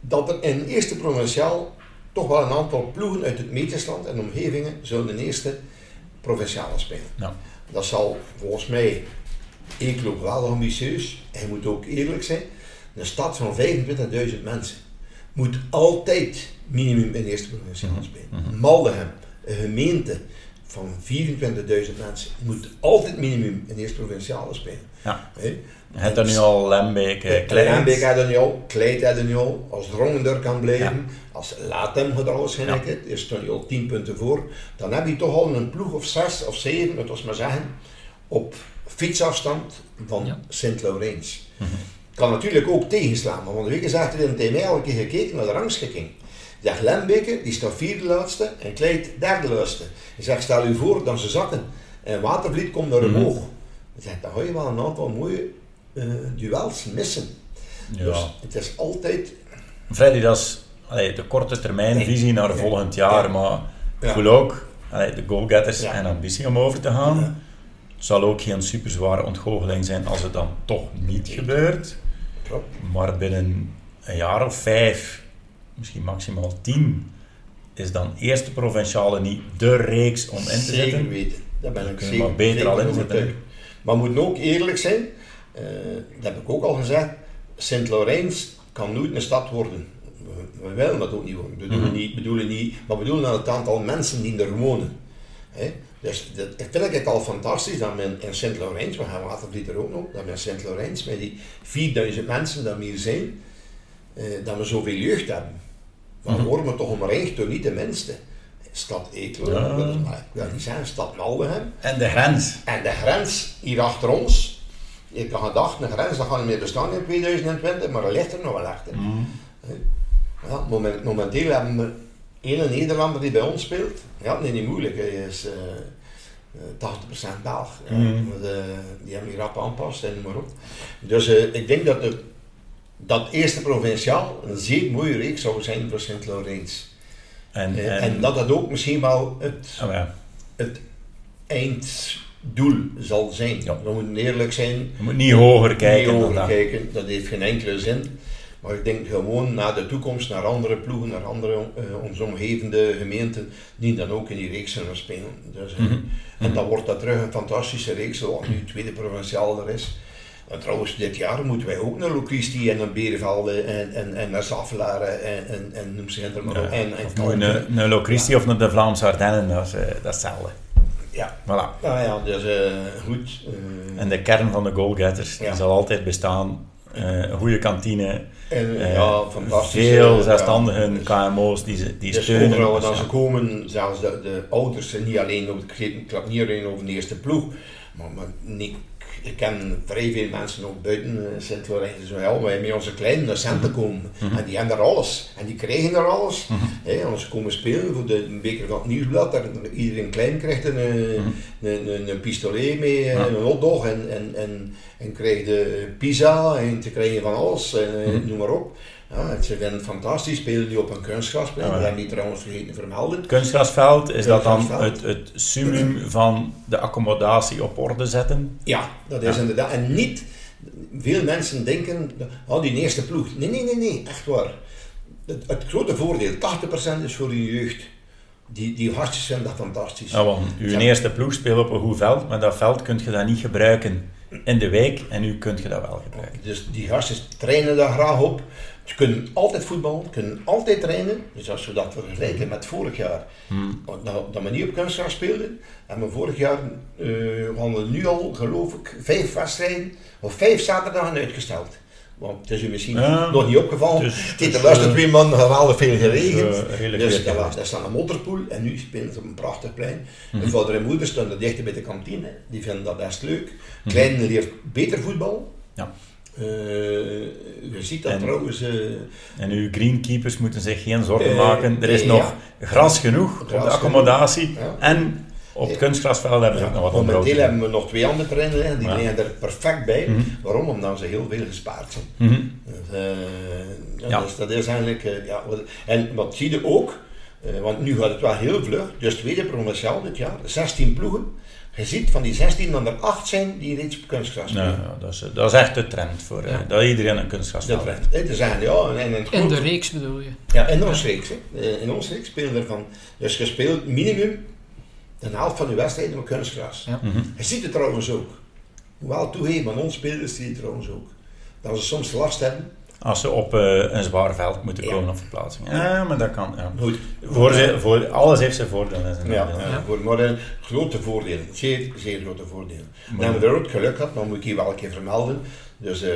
D: dat er in eerste provinciaal toch wel een aantal ploegen uit het Meetjesland en omgevingen zullen de eerste provinciale spelen. Ja. Dat zal volgens mij ik loop wel ambitieus. Hij moet ook eerlijk zijn. Een stad van 25.000 mensen moet altijd minimum in de eerste provincie mm spelen. Mm Maldegem, een gemeente van 24.000 mensen, moet altijd minimum in de eerste provinciale spelen.
C: Ja. He? Het er nu al Lembeek,
D: eh, Kleit. Lembeek had er nu al, Kleit had er nu al. Als Drongender kan blijven, ja. als Latem gedrouwd zijn, ja. is er nu al 10 punten voor. Dan heb je toch al een ploeg of 6 of 7, dat was maar zeggen, op fietsafstand van ja. Sint-Laurens. Mm -hmm. Kan natuurlijk ook tegenslaan, maar van de week is er in het mij al een keer gekeken naar de rangschikking. Je zegt Lembeke, die staat vierde laatste en Kleit derde laatste. Je zegt, stel u voor dat ze zakken en Watervliet komt naar omhoog. Mm -hmm. Zegt, dan ga je wel een aantal mooie uh, duels missen. Ja. Dus het is altijd...
C: Freddy, dat is allee, de korte termijn visie naar volgend jaar, ja. maar ik voel ook allee, de goalgetters en ambitie om over te gaan. Het zal ook geen super zware ontgoocheling zijn als het dan toch niet gebeurt. Klopt. Maar binnen een jaar of vijf, misschien maximaal tien, is dan eerste provinciale niet de reeks om in te zetten.
D: Zeker weten, daar ben ik zeker,
C: maar beter al in zitten.
D: Maar we moeten ook eerlijk zijn, uh, dat heb ik ook al gezegd, Sint-Laurens kan nooit een stad worden. We, we willen dat ook niet worden. We bedoelen, mm -hmm. niet, bedoelen niet, maar we bedoelen aan het aantal mensen die er wonen. Dus dat vind ik al fantastisch dat men in Sint-Laurens, we gaan Watervliet er ook nog, dat we in Sint-Laurens met die 4000 mensen dat we hier zijn, eh, dat we zoveel jeugd hebben. Maar mm -hmm. worden we toch omringd door niet de minste. Stad Eeklo,
C: Ja.
D: dat wil niet zeggen, Stad Maldegem.
C: En de grens.
D: En de grens hier achter ons, ik had gedacht, een grens dat gaat niet meer bestaan in 2020, maar er ligt er nog wel echt. hè. Ja, moment, momenteel hebben we één Nederlander die bij ons speelt. Ja, nee, niet moeilijk. Hij is eh, eh, 80% Belg.
C: Mhm.
D: eh, die hebben die rap aanpast en noem maar op. Dus eh, ik denk dat de, dat eerste provinciaal een zeer mooie reeks zou zijn voor Sint-Laurens.
C: En,
D: Eh,
C: en,
D: en dat dat ook misschien wel het
C: oh ja.
D: het einddoel zal zijn.
C: Ja.
D: We moeten eerlijk zijn.
C: Je moet niet hoger kijken
D: niet
C: dan dat.
D: kijken, dat heeft geen enkele zin. Maar ik denk gewoon naar de toekomst, naar andere ploegen, naar andere uh, onze omgevende gemeenten, die dan ook in die reeks zullen spelen. Dus, uh,
C: Mhm.
D: En dan wordt dat terug een fantastische reeks, zoals nu tweede provinciaal er is. En trouwens, dit jaar moeten wij ook naar Locristi en naar Berenvelde en, en, en naar Saffelaren en, en, en noem ze het maar
C: Ja,
D: op. En, en
C: je naar, naar Locristi of naar de Vlaamse Ardennen, dat is, eh, dat is hetzelfde.
D: Ja,
C: Voilà.
D: nou ja, dus uh, goed.
C: En de kern van de goalgetters
D: Ja.
C: zal altijd bestaan. Eh, een goede kantine,
D: En,
C: eh,
D: ja, fantastisch.
C: veel
D: eh,
C: zelfstandigen. KMO's die, die
D: Dus
C: steunen.
D: overal ze komen, zelfs de, de ouders, en niet alleen over het ik klap niet alleen over de eerste ploeg, maar, maar niet, ik ken vrij veel mensen ook buiten uh, Sint-Laurens zo ja, wij met onze kleinen naar Centen komen.
C: Mhm.
D: En die hebben daar alles. En die krijgen daar alles. Hè, als ze komen spelen voor de beker van het nieuwsblad, daar, iedereen klein krijgt een, eh, een, een, een pistolet mee, eh,
C: Mhm. Ja.
D: een hotdog en, en, en, en krijg de pizza en te krijgen van alles, en, eh,
C: Mhm.
D: noem maar op. Ja, ze het fantastisch, spelen die op een kunstgrasplein,
C: Ja,
D: dat heb ik trouwens vergeten te vermelden.
C: Het kunstgrasveld, is dat dan het, het summum van de accommodatie op orde zetten?
D: Ja, dat is
C: Ja.
D: inderdaad. En niet, veel mensen denken, oh die eerste ploeg. Nee, nee, nee, nee, echt waar. Het, het grote voordeel, 80% is voor de jeugd. Die, die hartjes vinden dat fantastisch.
C: Ja, want uw eerste ploeg speelt op een goed veld, maar dat veld kun je dat niet gebruiken in de week en nu kun je dat wel gebruiken.
D: Dus die hartjes trainen daar graag op. Ze kunnen altijd voetballen, kunnen altijd trainen. Dus als we dat vergelijken met vorig jaar,
C: Hmm.
D: dat, dat we niet op kunstgras speelden, hebben we vorig jaar, eh hadden we nu al geloof ik, vijf wedstrijden of vijf zaterdagen uitgesteld. Want het is u misschien
C: Ja.
D: nog niet opgevallen.
C: Dus-
D: het de laatste twee maanden geweldig veel geregend.
C: Dus, redelijk
D: dus daar, staat een motorpoel en nu spelen ze op een prachtig plein.
C: Mhm.
D: Mijn vader en moeder stonden dichter bij de kantine. Die vinden dat best leuk.
C: Mhm.
D: Kleine leert beter voetbal.
C: Ja.
D: Eh, je ziet dat
C: En-
D: trouwens. eh,
C: En uw greenkeepers moeten zich geen zorgen
D: Eh,
C: maken. Er is
D: ja.
C: nog gras genoeg op
D: Gras
C: de accommodatie.
D: Ja.
C: En op het kunstgrasveld hebben ze ook nog wat onderhoud.
D: Momenteel hebben we nog twee andere terreinen liggen, die liggen er perfect bij.
C: Mhm.
D: Waarom? Omdat ze heel veel gespaard zijn.
C: Mhm.
D: Ja,
C: Ja.
D: Dus dat is eigenlijk, ja, en wat zie je ook, want nu gaat het wel heel vlug, dus tweede provinciaal dit jaar, 16 ploegen. Je ziet van die 16 dat er 8 zijn die reeds op kunstgras spelen.
C: ja, dat, is, dat is echt de trend voor eh,
B: Ja.
C: dat iedereen een
D: Dat trend. hè. Te zeggen, ja, en, en het
B: In de reeks bedoel je?
D: Ja, in ons reeks. Hè. Eh, In ons reeks spelen er van, dus je speelt minimum de helft van je wedstrijden op kunstgras.
B: Ja.
C: Mhm.
D: Je ziet het trouwens ook. Hoewel toegeven, maar ons spelers zie je het trouwens ook. Dat ze soms last hebben.
C: Als ze op eh, een zwaar veld moeten
D: Ja.
C: komen op verplaatsing. Ja, maar dat kan. Ja.
D: Goed.
C: Voor ze, voor, alles heeft zijn voordelen. zijn
D: Ja,
C: nadelen.
D: ja. Voor, maar een grote voordelen. Zeer, zeer grote voordelen.
C: Maar-
D: Dan hebben we er ook geluk gehad, maar moet ik hier wel een keer vermelden. Dus eh,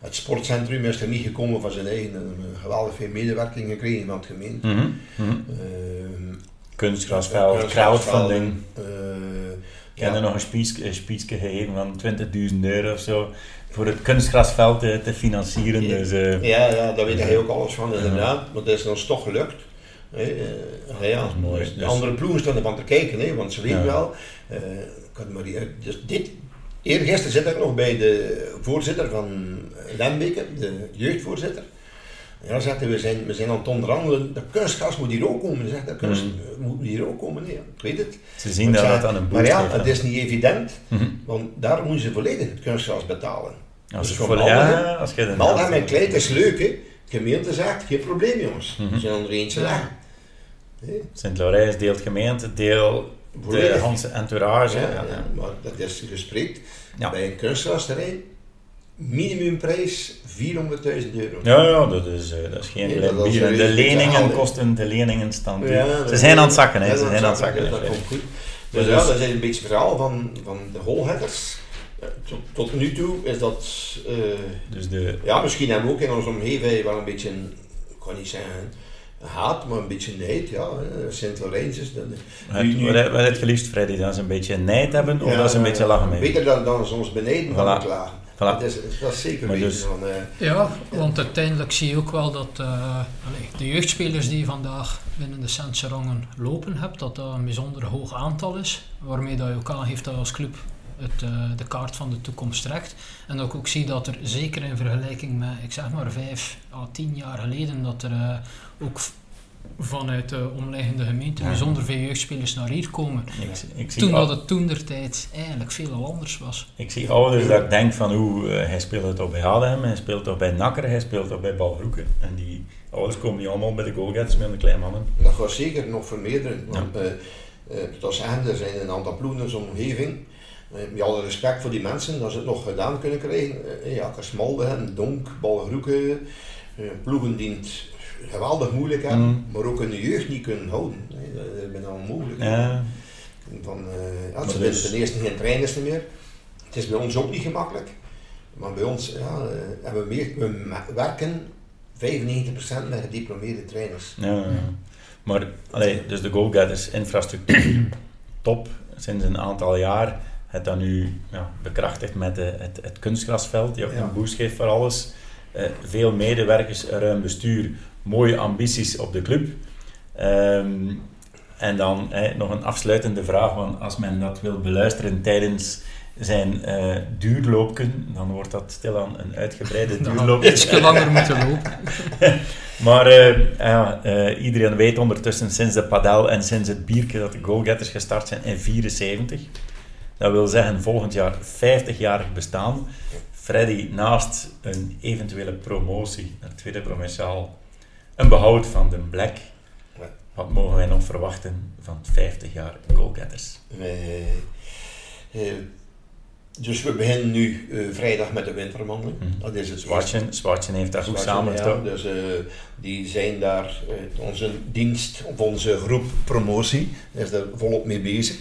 D: het sportcentrum is er niet gekomen van zijn eigen. We hebben geweldig veel medewerking gekregen van het gemeente.
C: Mhm.
D: Ehm,
C: Kunstgrasveld, crowdfunding. Ik heb er nog een spiesje gegeven van 20.000 euro of zo voor het kunstgrasveld te, te financieren.
D: Ja.
C: Dus, eh,
D: Ja, ja, daar weet hij ook alles van, inderdaad. Maar dat is ons toch gelukt. Hè, eh, ja,
C: mooi.
D: Dus de
C: Dus-
D: andere ploegen staan ervan te kijken, hè, want ze weten
C: Ja.
D: wel. kan maar, die- dus dit, eergisteren zit ik nog bij de voorzitter van Lembeke, de jeugdvoorzitter. Ja, zegt hij, we zijn, we zijn aan het onderhandelen, de kunstgas moet hier ook komen. Zegt, de kunst
C: Mhm.
D: eh, moet hier ook komen. Nee, ik weet het.
C: ze zien dat
D: Maar
C: dat aan een
D: Maar
C: boost
D: ja, het is niet evident,
C: Mhm.
D: want daar moeten ze volledig het kunstgas betalen.
C: Als,
D: Dus voor
C: ja, als je de
D: Maldhem en Kleit is leuk, hè. Gemeente zegt, geen probleem jongens.
C: Mhm.
D: We zijn onder eentje leggen. Hè,
C: Sint-Laurijs deelt gemeente, deel de. Hanse entourage.
D: Ja,
C: Ja,
D: ja,
C: ja.
D: maar dat is gespreekt.
C: Ja.
D: Bij een kunstgrasterrein, minimumprijs 400.000 euro.
C: Ja, ja, dat is, eh, dat is geen
D: Nee, dat is
C: De leningen kosten, de leningen.
D: Ja,
C: Ze zijn aan het zakken, hè. Ze zijn aan het zakken.
D: dus dat komt goed. Dus
C: Dus-
D: ja, dat is een beetje het verhaal van, van de holheaders. Ja, Tot, tot nu toe is dat, eh,
C: Dus de,
D: ja, misschien hebben we ook in onze omgeving wel een beetje, ik kan niet zeggen, haat, maar een beetje neid, ja. Sint-Lorijns is dat.
C: Wat het geliefst, Freddy? Dat ze een beetje neid hebben of dat ze een beetje lachen mee?
D: Beter dan, dan soms beneden van
C: Voilà.
D: klagen.
C: Voilà.
D: Dat, is, dat is zeker weten.
C: dus-
D: van, eh,
B: Ja, want uiteindelijk zie je ook wel dat eh, de jeugdspelers die je vandaag binnen de Sentse rangen lopen hebt, dat dat een bijzonder hoog aantal is. Waarmee dat je ook aangeeft dat je als club het, eh, de kaart van de toekomst trekt. En dat ik ook zie dat er zeker in vergelijking met, ik zeg maar, vijf à tien jaar geleden, dat er ook vanuit de omliggende gemeente
C: Ja.
B: bijzonder veel jeugdspelers naar hier komen.
C: Ik, ik, zie,
B: Toen dat het toen der tijd eigenlijk veel anders was.
C: ik zie ouders dat ik denk van hoe hij speelt het toch bij Hadem, hij speelt toch bij Nakker, hij speelt toch bij Balbroeken. En die ouders komen niet allemaal bij de goalgetters met een klein mannen.
D: Dat gaat zeker nog vermeerderen. Want, eh, eh, dat zeggen, er zijn een aantal ploegen in omgeving. eh, met alle respect voor die mensen, dat ze het nog gedaan kunnen krijgen. Eh, ja, Kasmalden, Donk, Balgeroeken, eh, ploegen die het geweldig moeilijk hebben,
C: Mm.
D: maar ook hun jeugd niet kunnen houden. Dat is bijna onmogelijk.
C: Ja,
D: Van, eh, ja, ze
C: dus-
D: hebben ten eerste geen trainers meer. Het is bij ons ook niet gemakkelijk. Maar bij ons ja, eh, hebben we, meer, we werken 95% met gediplomeerde trainers.
C: ja, ja. Maar, allee, dus de goalgetters infrastructuur [clears throat] top sinds een aantal jaar. Het dan nu ja, bekrachtigd met de, het, het kunstgrasveld, die ook een boost geeft voor alles. Eh, veel medewerkers, ruim bestuur, mooie ambities op de club. Ehm, en dan eh, nog een afsluitende vraag, want als men dat wil beluisteren tijdens zijn eh duurloopken, dan wordt dat stilaan een uitgebreide [laughs] duurloop.
B: ietsje langer [laughs] moeten lopen.
C: Maar eh, ja, eh, iedereen weet ondertussen sinds de padel en sinds het bierke dat de goalgetters gestart zijn in 74. Dat wil zeggen volgend jaar 50-jarig bestaan. Freddy, naast een eventuele promotie naar tweede provinciaal, een behoud van de Black. Wat mogen wij nog verwachten van 50 jaar goalgetters?
D: Wij, eh, dus we beginnen nu eh, vrijdag met de winterwandeling.
C: Mhm.
D: Dat is het
C: heeft daar goed samen
D: ja. Dus eh, die zijn daar, onze dienst of onze groep promotie is daar volop mee bezig.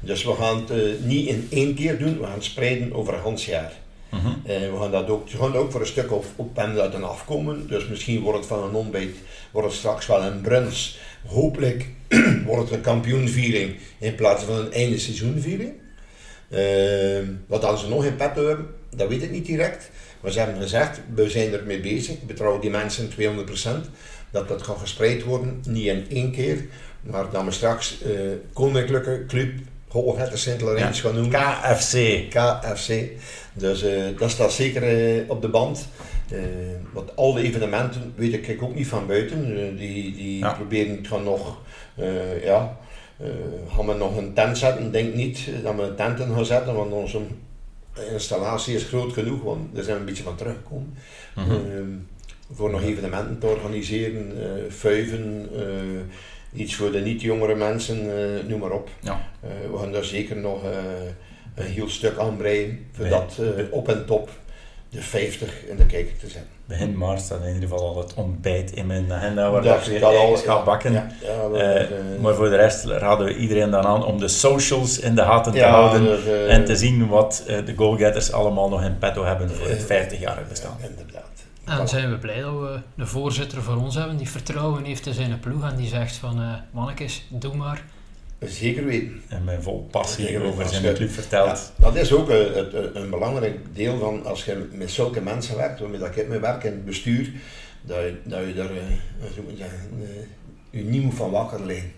D: Dus we gaan het niet in één keer doen, we gaan het spreiden over een jaar.
C: Mhm.
D: Eh, we gaan dat ook, we gaan ook voor een stuk op, op pendelen afkomen. Dus misschien wordt het van een ontbijt, wordt het straks wel een brunch. Hopelijk [clears throat] wordt het een kampioenviering in plaats van een einde seizoenviering. Eh, wat dan ze nog in petto hebben, dat weet ik niet direct. Maar ze hebben gezegd, we zijn ermee bezig. Ik betrouw die mensen 200%. Dat dat gaat gespreid worden, niet in één keer. Maar dat we straks eh Koninklijke Club Holgetter Sint-Laurens gaan noemen.
C: KFC.
D: KFC. Dus eh, dat staat zeker eh, op de band. Eh, want al de evenementen weet ik ook niet van buiten. Die die
C: Ja.
D: proberen het gewoon nog, ja, gaan we nog een tent zetten? Ik denk niet dat we een tent in gaan zetten, want onze installatie is groot genoeg, want daar zijn we een beetje van teruggekomen.
C: Mhm.
D: Ehm, voor nog evenementen te organiseren, eh vuiven, iets voor de niet-jongere mensen, eh, noem maar op.
C: Ja.
D: Eh, we gaan daar zeker nog eh, een heel stuk aan breien, voor dat op en top de 50 in de kijker te zetten.
C: Begin maart staat in ieder geval al het ontbijt in mijn agenda waar
D: Dat
C: ik weer
D: kan al-
C: eigens ga bakken.
D: Ja,
C: Maar voor de rest raden we iedereen dan aan om de socials in de gaten te
D: ja,
C: houden
D: dus,
C: en te zien wat eh, de goalgetters allemaal nog in petto hebben voor het
D: Eh,
C: 50-jarig bestaan.
D: inderdaad.
B: En zijn we blij dat we een voorzitter voor ons hebben die vertrouwen heeft in zijn ploeg en die zegt van eh mannetjes, doe maar.
D: Zeker weten.
C: En met vol passie
D: Zeker,
C: over zijn
D: je-
C: club vertelt.
D: Ja, dat is ook een, een, een belangrijk deel van als je met zulke mensen werkt, waarmee dat ik mee werk in het bestuur, dat je, dat je daar eh, hoe moet ik zeggen, eh, je niet moet van wakker liggen.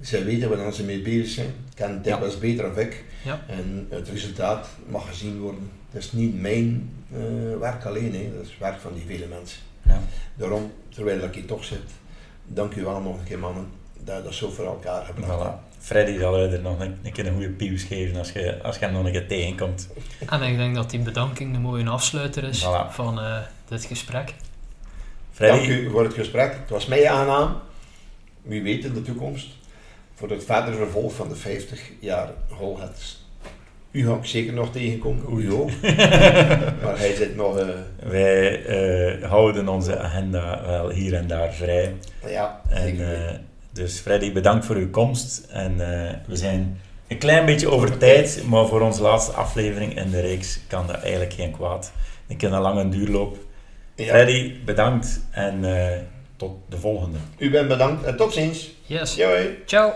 D: Zij weten waar ze mee bezig zijn, kennen het
B: Ja.
D: dikwijls beter dan ik.
B: Ja.
D: En het resultaat mag gezien worden. Het is niet mijn eh, werk alleen, hè. dat is het werk van die vele mensen.
C: Ja.
D: Daarom, terwijl ik hier toch zit, dank u wel nog een keer mannen, dat je dat zo voor elkaar gebracht hebt.
C: Voilà. Freddy zal u er nog een, een keer een goede pieuws geven als je, als je hem nog een keer tegenkomt.
B: En ik denk dat die bedanking een mooie afsluiter is
C: Voilà.
B: van eh, dit gesprek.
C: Freddy,
D: Dank u voor het gesprek. Het was mij aangenaam. Wie weet in de toekomst. Voor het verdere vervolg van de 50 jaar Holheads. U ga ik zeker nog tegenkomen. U ook. maar hij zit nog... eh,
C: wij eh, houden onze agenda wel hier en daar vrij.
D: ja,
C: En, eh, dus Freddy, bedankt voor uw komst. En eh, we zijn een klein beetje over tijd, maar voor onze laatste aflevering in de reeks kan dat eigenlijk geen kwaad. Ik ken een lange duurloop.
D: ja,
C: Freddy, bedankt en eh, tot de volgende.
D: U bent bedankt en tot ziens.
B: Yes. Ciao.